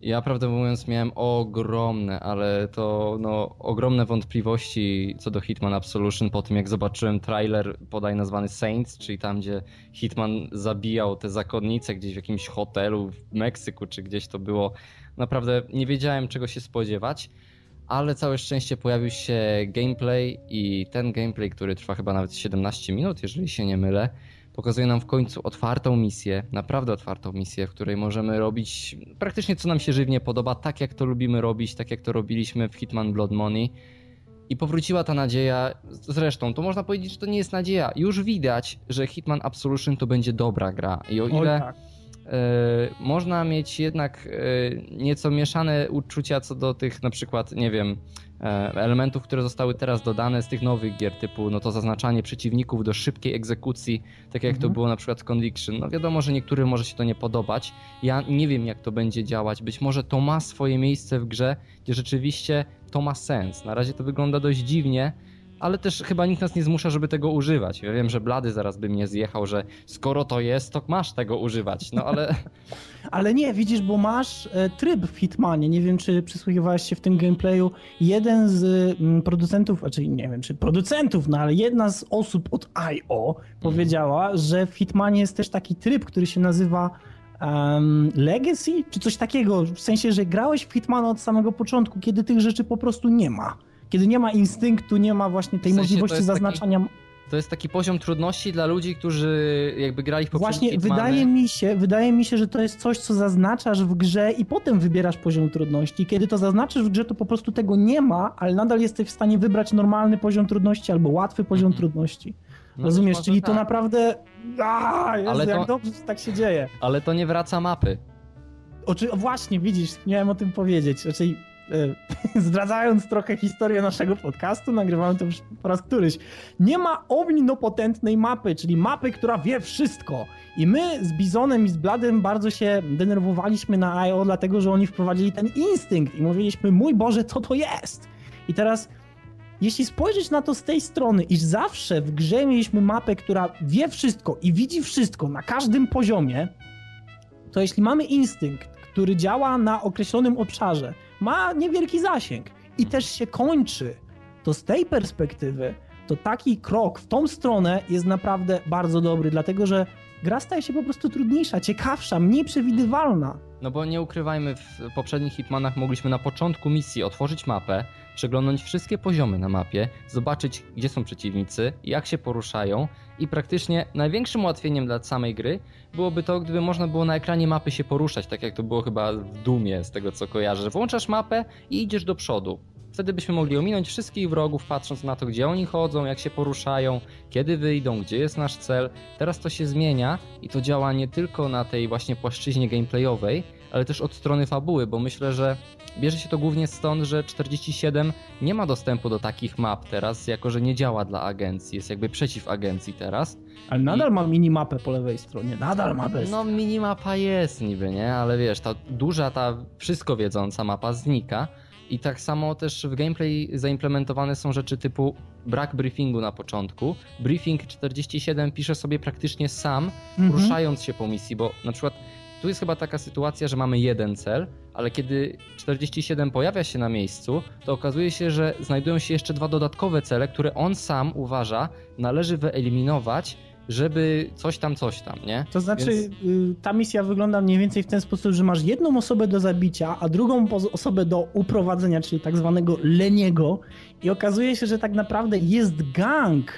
Ja prawdę mówiąc miałem ogromne, ale to no, ogromne wątpliwości co do Hitman Absolution po tym jak zobaczyłem trailer podaj nazwany Saints, czyli tam gdzie Hitman zabijał te zakonnice gdzieś w jakimś hotelu w Meksyku czy gdzieś to było. Naprawdę nie wiedziałem czego się spodziewać, ale całe szczęście pojawił się gameplay i ten gameplay, który trwa chyba nawet 17 minut, jeżeli się nie mylę, pokazuje nam w końcu otwartą misję, naprawdę otwartą misję, w której możemy robić praktycznie co nam się żywnie podoba, tak jak to lubimy robić, tak jak to robiliśmy w Hitman Blood Money. I powróciła ta nadzieja. Zresztą, to można powiedzieć, że to nie jest nadzieja. Już widać, że Hitman Absolution to będzie dobra gra. I o ile. tak. E, można mieć jednak e, nieco mieszane uczucia co do tych na przykład, nie wiem, e, elementów, które zostały teraz dodane z tych nowych gier, typu no to zaznaczanie przeciwników do szybkiej egzekucji, tak jak mhm. to było na przykład w Conviction. No wiadomo, że niektórym może się to nie podobać. Ja nie wiem, jak to będzie działać. Być może to ma swoje miejsce w grze, gdzie rzeczywiście to ma sens. Na razie to wygląda dość dziwnie, ale też chyba nikt nas nie zmusza, żeby tego używać. Ja wiem, że Blady zaraz by mnie zjechał, że skoro to jest, to masz tego używać, no ale... ale nie, widzisz, bo masz e, tryb w Hitmanie, nie wiem, czy przysłuchiwałeś się w tym gameplayu, jeden z mm, producentów, znaczy nie wiem, czy producentów, no ale jedna z osób od I.O. powiedziała, mm. że w Hitmanie jest też taki tryb, który się nazywa um, Legacy, czy coś takiego, w sensie, że grałeś w Hitmana od samego początku, kiedy tych rzeczy po prostu nie ma kiedy nie ma instynktu, nie ma właśnie tej w sensie możliwości zaznaczania. Taki, to jest taki poziom trudności dla ludzi, którzy jakby grali w poprzednie Właśnie Hitmany. wydaje mi się, wydaje mi się, że to jest coś, co zaznaczasz w grze i potem wybierasz poziom trudności. Kiedy to zaznaczysz w grze, to po prostu tego nie ma, ale nadal jesteś w stanie wybrać normalny poziom trudności albo łatwy poziom Mhm. trudności. No Rozumiesz? Czyli może to tak. naprawdę. A, Jezu, Ale to- jak dobrze, że tak się dzieje. Ale to nie wraca mapy. Oczy... Właśnie, widzisz, miałem o tym powiedzieć. Raczej e, zdradzając trochę historię naszego podcastu, nagrywałem to już po raz któryś. Nie ma omnipotentnej mapy, czyli mapy, która wie wszystko. I my z Bizonem i z Bladem bardzo się denerwowaliśmy na IO, dlatego że oni wprowadzili ten instynkt i mówiliśmy, mój Boże, co to jest? I teraz jeśli spojrzeć na to z tej strony, iż zawsze w grze mieliśmy mapę, która wie wszystko i widzi wszystko na każdym poziomie, to jeśli mamy instynkt, który działa na określonym obszarze, ma niewielki zasięg i też się kończy, to z tej perspektywy, to taki krok w tą stronę jest naprawdę bardzo dobry, dlatego że gra staje się po prostu trudniejsza, ciekawsza, mniej przewidywalna. No bo nie ukrywajmy, w poprzednich Hitmanach mogliśmy na początku misji otworzyć mapę, przeglądnąć wszystkie poziomy na mapie, zobaczyć gdzie są przeciwnicy, jak się poruszają i praktycznie największym ułatwieniem dla samej gry byłoby to, gdyby można było na ekranie mapy się poruszać, tak jak to było chyba w Dumie z tego co kojarzę. Włączasz mapę i idziesz do przodu. Wtedy byśmy mogli ominąć wszystkich wrogów, patrząc na to, gdzie oni chodzą, jak się poruszają, kiedy wyjdą, gdzie jest nasz cel. Teraz to się zmienia i to działa nie tylko na tej właśnie płaszczyźnie gameplayowej, ale też od strony fabuły, bo myślę, że bierze się to głównie stąd, że 47 nie ma dostępu do takich map teraz, jako że nie działa dla agencji, jest jakby przeciw agencji teraz. Ale nadal ma minimapę po lewej stronie, nadal ma bez. No minimapa jest niby, nie? Ale wiesz, ta duża, ta wszystko wiedząca mapa znika. I tak samo też w gameplay zaimplementowane są rzeczy typu brak briefingu na początku. Briefing 47 pisze sobie praktycznie sam, Mhm. poruszając się po misji, bo na przykład tu jest chyba taka sytuacja, że mamy jeden cel, ale kiedy 47 pojawia się na miejscu, to okazuje się, że znajdują się jeszcze dwa dodatkowe cele, które on sam uważa należy wyeliminować, żeby coś tam, coś tam, nie? To znaczy, Więc- y, ta misja wygląda mniej więcej w ten sposób, że masz jedną osobę do zabicia, a drugą osobę do uprowadzenia, czyli tak zwanego leniego, i okazuje się, że tak naprawdę jest gang,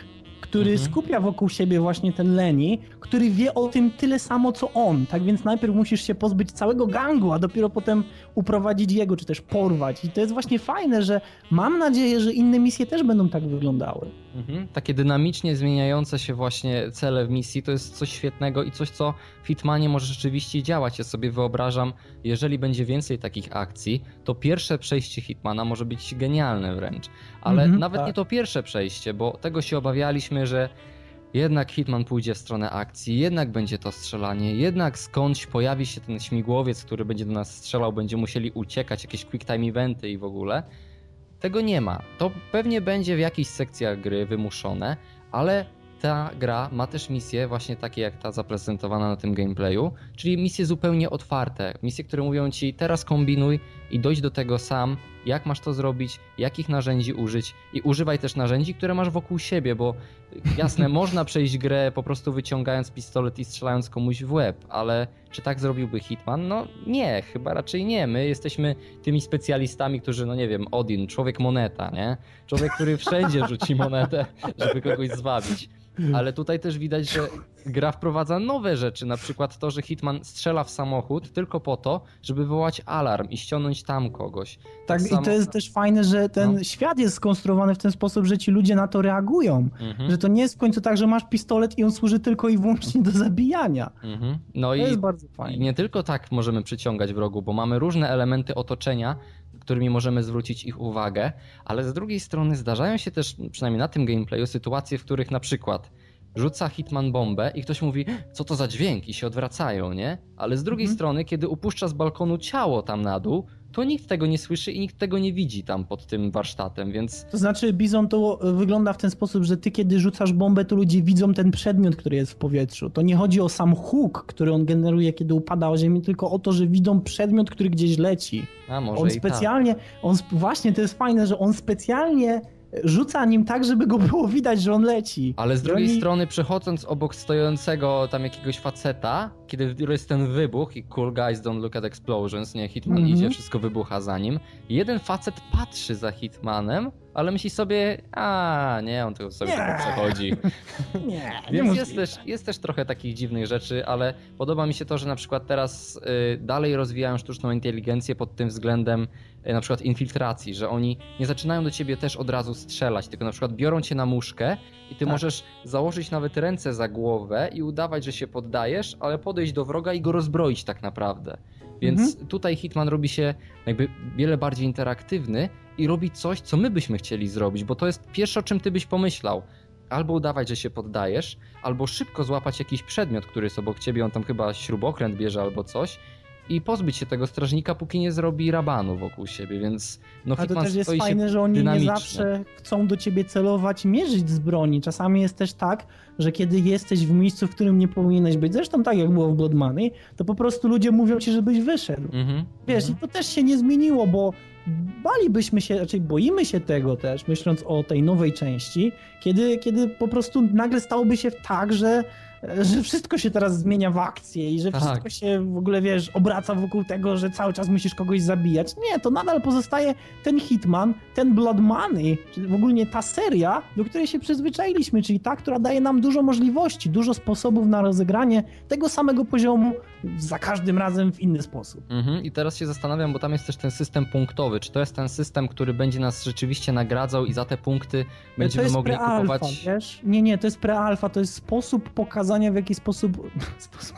który Mhm. skupia wokół siebie właśnie ten leni, który wie o tym tyle samo co on. Tak więc najpierw musisz się pozbyć całego gangu, a dopiero potem uprowadzić jego, czy też porwać. I to jest właśnie fajne, że mam nadzieję, że inne misje też będą tak wyglądały. Mhm. Takie dynamicznie zmieniające się właśnie cele w misji to jest coś świetnego i coś, co w Hitmanie może rzeczywiście działać. Ja sobie wyobrażam, jeżeli będzie więcej takich akcji, to pierwsze przejście Hitmana może być genialne wręcz. Ale Mhm, nawet tak. nie to pierwsze przejście, bo tego się obawialiśmy, że jednak Hitman pójdzie w stronę akcji, jednak będzie to strzelanie, jednak skądś pojawi się ten śmigłowiec, który będzie do nas strzelał, będziemy musieli uciekać, jakieś quick time eventy i w ogóle. Tego nie ma. To pewnie będzie w jakichś sekcjach gry wymuszone, ale ta gra ma też misje właśnie takie jak ta zaprezentowana na tym gameplayu, czyli misje zupełnie otwarte, misje, które mówią ci teraz kombinuj i dojdź do tego sam, jak masz to zrobić, jakich narzędzi użyć i używaj też narzędzi, które masz wokół siebie, bo jasne, można przejść grę po prostu wyciągając pistolet i strzelając komuś w łeb, ale czy tak zrobiłby Hitman? No nie, chyba raczej nie. My jesteśmy tymi specjalistami, którzy, no nie wiem, Odin, człowiek moneta, nie? Człowiek, który wszędzie rzuci monetę, żeby kogoś zwabić. Ale tutaj też widać, że gra wprowadza nowe rzeczy, na przykład to, że Hitman strzela w samochód tylko po to, żeby wywołać alarm i ściągnąć tam kogoś. Tak, samo- i to jest też fajne, że ten No. świat jest skonstruowany w ten sposób, że ci ludzie na to reagują. Mhm. Że to nie jest w końcu tak, że masz pistolet i on służy tylko i wyłącznie do zabijania. Mhm. No To i jest bardzo fajne. nie tylko tak możemy przyciągać wrogów, bo mamy różne elementy otoczenia, którymi możemy zwrócić ich uwagę, ale z drugiej strony zdarzają się też, przynajmniej na tym gameplayu, sytuacje, w których na przykład rzuca Hitman bombę i ktoś mówi, co to za dźwięk i się odwracają, nie? Ale z drugiej Mhm. strony, kiedy upuszcza z balkonu ciało tam na dół, to nikt tego nie słyszy i nikt tego nie widzi tam pod tym warsztatem, więc To znaczy, Bizon to wygląda w ten sposób, że ty kiedy rzucasz bombę, to ludzie widzą ten przedmiot, który jest w powietrzu. To nie chodzi o sam huk, który on generuje, kiedy upada o ziemię, tylko o to, że widzą przedmiot, który gdzieś leci. a może On i tak. specjalnie, on sp- właśnie to jest fajne, że on specjalnie rzuca nim tak, żeby go było widać, że on leci. Ale z drugiej oni- strony, przechodząc obok stojącego tam jakiegoś faceta, kiedy jest ten wybuch i cool guys don't look at explosions, nie, Hitman mm -hmm. idzie, wszystko wybucha za nim. Jeden facet patrzy za Hitmanem, ale myśli sobie, a nie, on tylko sobie nie. tylko przechodzi. nie, Więc nie jest, też, jest też trochę takich dziwnych rzeczy, ale podoba mi się to, że na przykład teraz y, dalej rozwijają sztuczną inteligencję pod tym względem y, na przykład infiltracji, że oni nie zaczynają do ciebie też od razu strzelać, tylko na przykład biorą cię na muszkę i ty tak. możesz założyć nawet ręce za głowę i udawać, że się poddajesz, ale podejść do wroga i go rozbroić tak naprawdę. Więc mhm. tutaj Hitman robi się jakby wiele bardziej interaktywny i robi coś, co my byśmy chcieli zrobić, bo to jest pierwsze, o czym ty byś pomyślał. Albo udawać, że się poddajesz, albo szybko złapać jakiś przedmiot, który jest obok ciebie, on tam chyba śrubokręt bierze albo coś i pozbyć się tego strażnika, póki nie zrobi rabanu wokół siebie, więc no A to też jest fajne, że oni nie zawsze chcą do ciebie celować, mierzyć z broni. Czasami jest też tak, że kiedy jesteś w miejscu, w którym nie powinieneś być, zresztą tak jak było w Blood Money, to po prostu ludzie mówią ci, żebyś wyszedł. -hmm, Wiesz, -hmm. i to też się nie zmieniło, bo balibyśmy się, raczej boimy się tego też, myśląc o tej nowej części, kiedy, kiedy po prostu nagle stałoby się tak, że że wszystko się teraz zmienia w akcję i że tak. wszystko się w ogóle, wiesz, obraca wokół tego, że cały czas musisz kogoś zabijać. Nie, to nadal pozostaje ten Hitman, ten Blood Money, czyli w ogóle ta seria, do której się przyzwyczailiśmy, czyli ta, która daje nam dużo możliwości, dużo sposobów na rozegranie tego samego poziomu za każdym razem w inny sposób. Mhm. I teraz się zastanawiam, bo tam jest też ten system punktowy. Czy to jest ten system, który będzie nas rzeczywiście nagradzał i za te punkty będziemy mogli kupować? Wiesz? Nie, nie, to jest prealfa, to jest sposób pokazania w jaki sposób... sposób...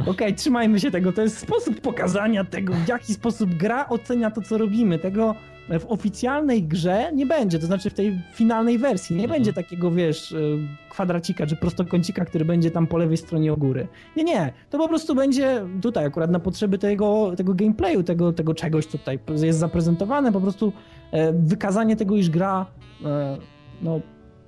Okej, okay, trzymajmy się tego, to jest sposób pokazania tego, w jaki sposób gra ocenia to, co robimy. Tego w oficjalnej grze nie będzie, to znaczy w tej finalnej wersji nie mhm. będzie takiego, wiesz, y, kwadracika czy prostokącika, który będzie tam po lewej stronie u góry. Nie, nie, to po prostu będzie tutaj akurat na potrzeby tego, tego gameplayu, tego, tego czegoś, co tutaj jest zaprezentowane, po prostu e, wykazanie tego, iż gra e, no,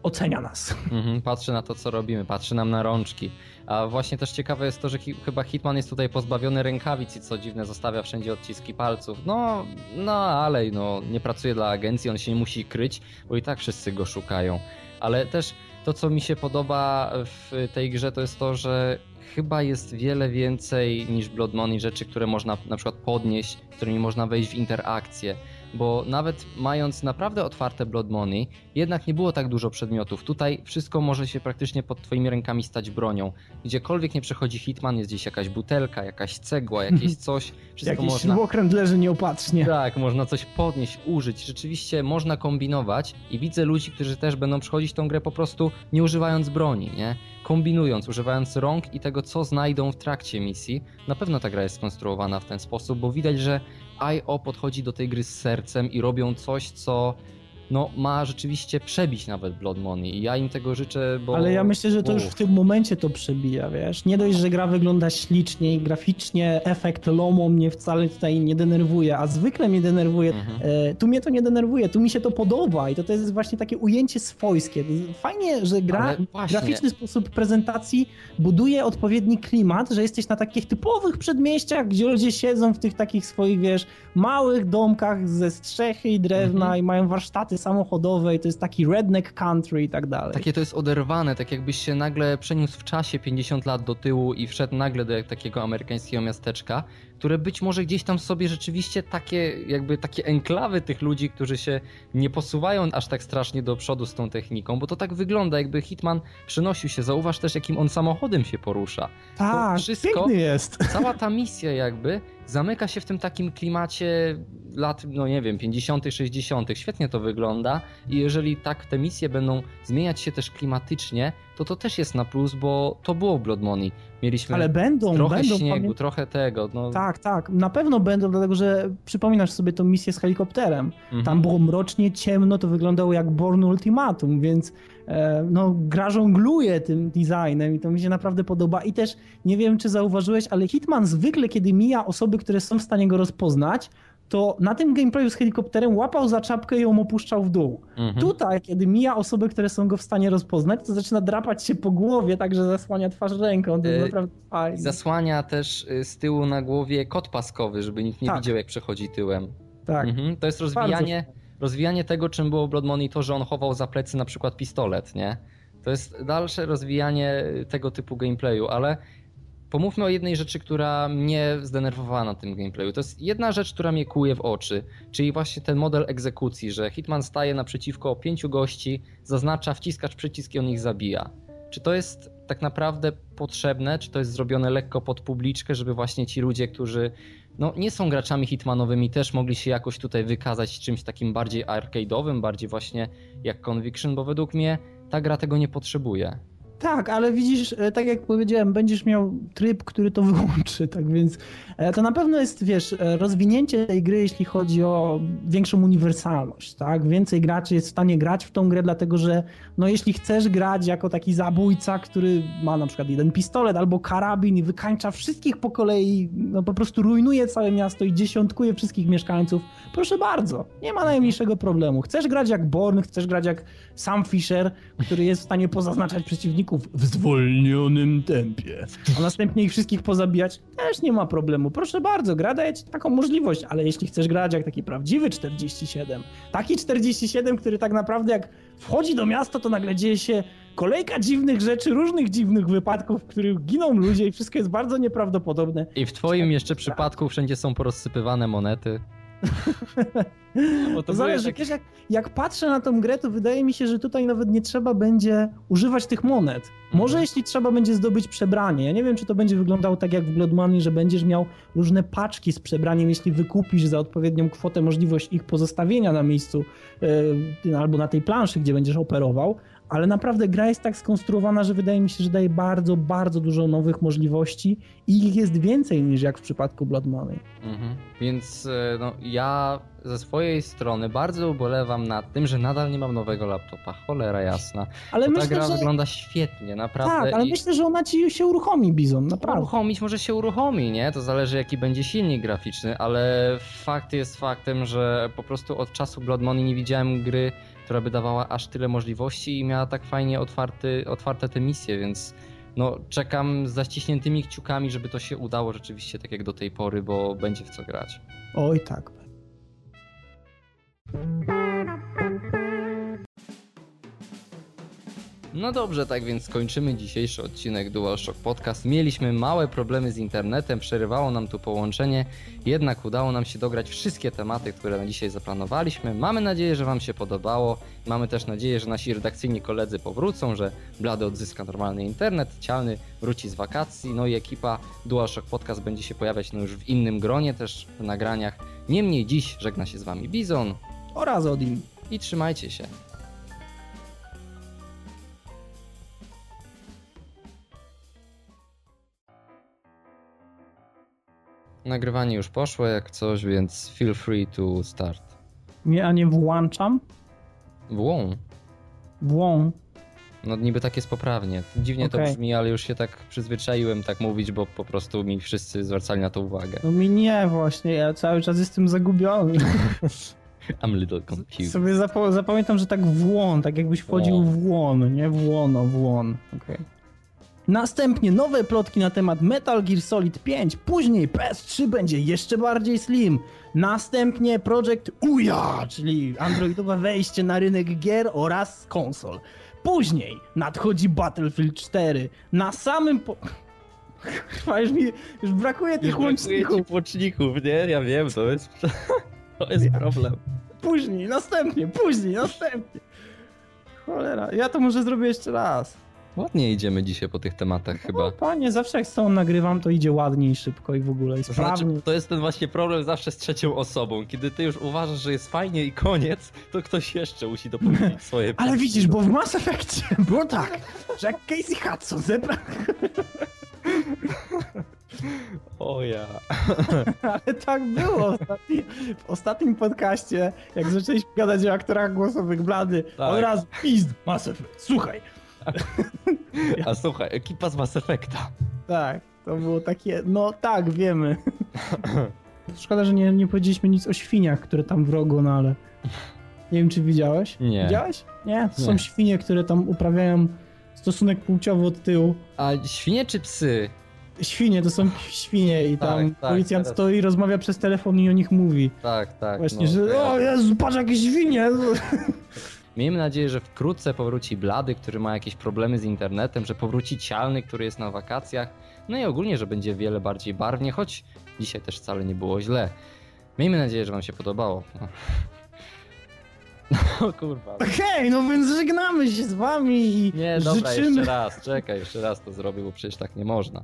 ocenia nas. Mhm, patrzy na to, co robimy, patrzy nam na rączki. A właśnie też ciekawe jest to, że chyba Hitman jest tutaj pozbawiony rękawic i co dziwne zostawia wszędzie odciski palców. No, no ale no, nie pracuje dla agencji, on się nie musi kryć, bo i tak wszyscy go szukają. Ale też to, co mi się podoba w tej grze, to jest to, że chyba jest wiele więcej niż Blood Money rzeczy, które można na przykład podnieść, z którymi można wejść w interakcję bo nawet mając naprawdę otwarte Blood Money, jednak nie było tak dużo przedmiotów. Tutaj wszystko może się praktycznie pod twoimi rękami stać bronią. Gdziekolwiek nie przechodzi Hitman, jest gdzieś jakaś butelka, jakaś cegła, jakieś coś. Wszystko Jakiś można... śrubokręt leży nieopatrznie. Tak, można coś podnieść, użyć. Rzeczywiście można kombinować i widzę ludzi, którzy też będą przechodzić tą grę po prostu nie używając broni, nie? Kombinując, używając rąk i tego, co znajdą w trakcie misji. Na pewno ta gra jest skonstruowana w ten sposób, bo widać, że IO podchodzi do tej gry z sercem i robią coś, co no, ma rzeczywiście przebić nawet Blood Money i ja im tego życzę, bo... Ale ja myślę, że to już w tym momencie to przebija, wiesz? Nie dość, że gra wygląda ślicznie i graficznie efekt LOMO mnie wcale tutaj nie denerwuje, a zwykle mnie denerwuje. Mhm. E, tu mnie to nie denerwuje, tu mi się to podoba i to, to jest właśnie takie ujęcie swojskie. Fajnie, że gra graficzny sposób prezentacji buduje odpowiedni klimat, że jesteś na takich typowych przedmieściach, gdzie ludzie siedzą w tych takich swoich, wiesz, małych domkach ze strzechy i drewna mhm. i mają warsztaty samochodowe i to jest taki redneck country i tak dalej. Takie to jest oderwane, tak jakbyś się nagle przeniósł w czasie 50 lat do tyłu i wszedł nagle do takiego amerykańskiego miasteczka, które być może gdzieś tam sobie rzeczywiście takie, jakby takie enklawy tych ludzi, którzy się nie posuwają aż tak strasznie do przodu z tą techniką, bo to tak wygląda, jakby Hitman przynosił się. Zauważ też, jakim on samochodem się porusza. Tak, wszystko, jest. Cała ta misja jakby zamyka się w tym takim klimacie lat, no nie wiem, 50., 60. Świetnie to wygląda i jeżeli tak te misje będą zmieniać się też klimatycznie, to to też jest na plus, bo to było Blood Money. Mieliśmy Ale będą, trochę będą, śniegu, pamię... trochę tego. No. Tak, tak, na pewno będą, dlatego że przypominasz sobie tą misję z helikopterem. Mhm. Tam było mrocznie, ciemno, to wyglądało jak Born Ultimatum, więc e, no, gra żongluje tym designem i to mi się naprawdę podoba. I też nie wiem, czy zauważyłeś, ale Hitman zwykle, kiedy mija osoby, które są w stanie go rozpoznać, to na tym gameplayu z helikopterem łapał za czapkę i ją opuszczał w dół. Mhm. Tutaj, kiedy mija osoby, które są go w stanie rozpoznać, to zaczyna drapać się po głowie, tak że zasłania twarz ręką. To jest yy, naprawdę fajne. Zasłania też y, z tyłu na głowie kot paskowy, żeby nikt nie tak. widział, jak przechodzi tyłem. Tak. Mhm. To jest rozwijanie, rozwijanie tego, czym było Blood Money, to, że on chował za plecy na przykład pistolet, nie? To jest dalsze rozwijanie tego typu gameplayu, ale pomówmy o jednej rzeczy, która mnie zdenerwowała na tym gameplayu. To jest jedna rzecz, która mnie kuje w oczy, czyli właśnie ten model egzekucji, że Hitman staje naprzeciwko pięciu gości, zaznacza, wciskacz przycisk i on ich zabija. Czy to jest tak naprawdę potrzebne, czy to jest zrobione lekko pod publiczkę, żeby właśnie ci ludzie, którzy no, nie są graczami hitmanowymi, też mogli się jakoś tutaj wykazać czymś takim bardziej arcade'owym, bardziej właśnie jak Conviction, bo według mnie ta gra tego nie potrzebuje. Tak, ale widzisz, e, tak jak powiedziałem, będziesz miał tryb, który to wyłączy, tak więc e, to na pewno jest, wiesz, e, rozwinięcie tej gry, jeśli chodzi o większą uniwersalność, tak? Więcej graczy jest w stanie grać w tą grę, dlatego że no jeśli chcesz grać jako taki zabójca, który ma na przykład jeden pistolet albo karabin i wykańcza wszystkich po kolei, no po prostu rujnuje całe miasto i dziesiątkuje wszystkich mieszkańców, proszę bardzo, nie ma najmniejszego problemu. Chcesz grać jak Born, chcesz grać jak Sam Fisher, który jest w stanie pozaznaczać przeciwników w zwolnionym tempie, a następnie ich wszystkich pozabijać, też nie ma problemu. Proszę bardzo, gra daje ci taką możliwość, ale jeśli chcesz grać jak taki prawdziwy 47, taki 47, który tak naprawdę jak wchodzi do miasta, to nagle dzieje się kolejka dziwnych rzeczy, różnych dziwnych wypadków, w których giną ludzie i wszystko jest bardzo nieprawdopodobne. I w twoim jeszcze przypadku wszędzie są porozsypywane monety. Bo to zależy, tak... wiesz, jak, jak patrzę na tą grę, to wydaje mi się, że tutaj nawet nie trzeba będzie używać tych monet. Może mhm. jeśli trzeba będzie zdobyć przebranie. Ja nie wiem, czy to będzie wyglądało tak jak w Blood Money, że będziesz miał różne paczki z przebraniem, jeśli wykupisz za odpowiednią kwotę możliwość ich pozostawienia na miejscu yy, albo na tej planszy, gdzie będziesz operował, ale naprawdę gra jest tak skonstruowana, że wydaje mi się, że daje bardzo, bardzo dużo nowych możliwości i ich jest więcej niż jak w przypadku Blood Money. Mhm. Więc e, no, ja ze swojej strony bardzo ubolewam nad tym, że nadal nie mam nowego laptopa. Cholera jasna. Ale myślę, ta gra że... wygląda świetnie, naprawdę. Tak, ale I... myślę, że ona ci się uruchomi, Bizon, naprawdę. Uruchomić może się uruchomi, nie? To zależy jaki będzie silnik graficzny, ale fakt jest faktem, że po prostu od czasu Blood Money nie widziałem gry która by dawała aż tyle możliwości i miała tak fajnie otwarty, otwarte te misje, więc no, czekam z zaściśniętymi kciukami, żeby to się udało rzeczywiście tak jak do tej pory, bo będzie w co grać. Oj tak. No dobrze, tak więc kończymy dzisiejszy odcinek DualShock Podcast. Mieliśmy małe problemy z internetem, przerywało nam tu połączenie, jednak udało nam się dograć wszystkie tematy, które na dzisiaj zaplanowaliśmy. Mamy nadzieję, że Wam się podobało. Mamy też nadzieję, że nasi redakcyjni koledzy powrócą, że Blady odzyska normalny internet, Cialny wróci z wakacji, no i ekipa DualShock Podcast będzie się pojawiać no już w innym gronie też w nagraniach. Niemniej dziś żegna się z Wami Bizon oraz Odin. I trzymajcie się. Nagrywanie już poszło jak coś, więc feel free to start. Nie, a nie włączam? Włą. Włą. No niby tak jest poprawnie. Dziwnie okay. to brzmi, ale już się tak przyzwyczaiłem tak mówić, bo po prostu mi wszyscy zwracali na to uwagę. No mi nie właśnie, ja cały czas jestem zagubiony. I'm a little confused. Sobie zapamiętam, że tak włon, tak jakbyś wchodził w łon, nie włono, włon. Okay. Następnie nowe plotki na temat Metal Gear Solid 5, później PS3 będzie jeszcze bardziej slim. Następnie Project Uja, czyli androidowe wejście na rynek gier oraz konsol. Później nadchodzi Battlefield 4. Na samym po... Chyba już mi już brakuje tych już łączników. Łączników, nie? Ja wiem, to jest, to jest problem. Później, następnie, później, następnie. Cholera, ja to może zrobię jeszcze raz. Ładnie idziemy dzisiaj po tych tematach no, chyba. Panie, zawsze jak z tą nagrywam, to idzie ładniej, szybko i w ogóle jest znaczy, To jest ten właśnie problem zawsze z trzecią osobą. Kiedy ty już uważasz, że jest fajnie i koniec, to ktoś jeszcze musi dopowiedzieć swoje Ale widzisz, bo w Mass Effectie było tak, że jak Casey Hudson zebrał... O ja. Ale tak było ostatni, w ostatnim podcaście, jak zaczęliśmy gadać o aktorach głosowych Blady, tak. od razu pizd, Mass Effect, słuchaj, a słuchaj, ekipa z Mass Effecta. Tak, to było takie, no tak, wiemy. Szkoda, że nie, nie powiedzieliśmy nic o świniach, które tam wrogo, no ale... Nie wiem, czy widziałeś? Nie. Widziałeś? Nie? To nie. są świnie, które tam uprawiają stosunek płciowy od tyłu. A świnie czy psy? Świnie, to są świnie i tam tak, tak, policjant teraz... stoi, rozmawia przez telefon i o nich mówi. Tak, tak. Właśnie, no, że o Jezu, patrz jakie świnie! Miejmy nadzieję, że wkrótce powróci Blady, który ma jakieś problemy z internetem, że powróci Cialny, który jest na wakacjach. No i ogólnie, że będzie wiele bardziej barwnie, choć dzisiaj też wcale nie było źle. Miejmy nadzieję, że wam się podobało. No kurwa. Okej, no więc żegnamy się z wami i Nie, dobra, życzymy... jeszcze raz, czekaj, jeszcze raz to zrobię, bo przecież tak nie można.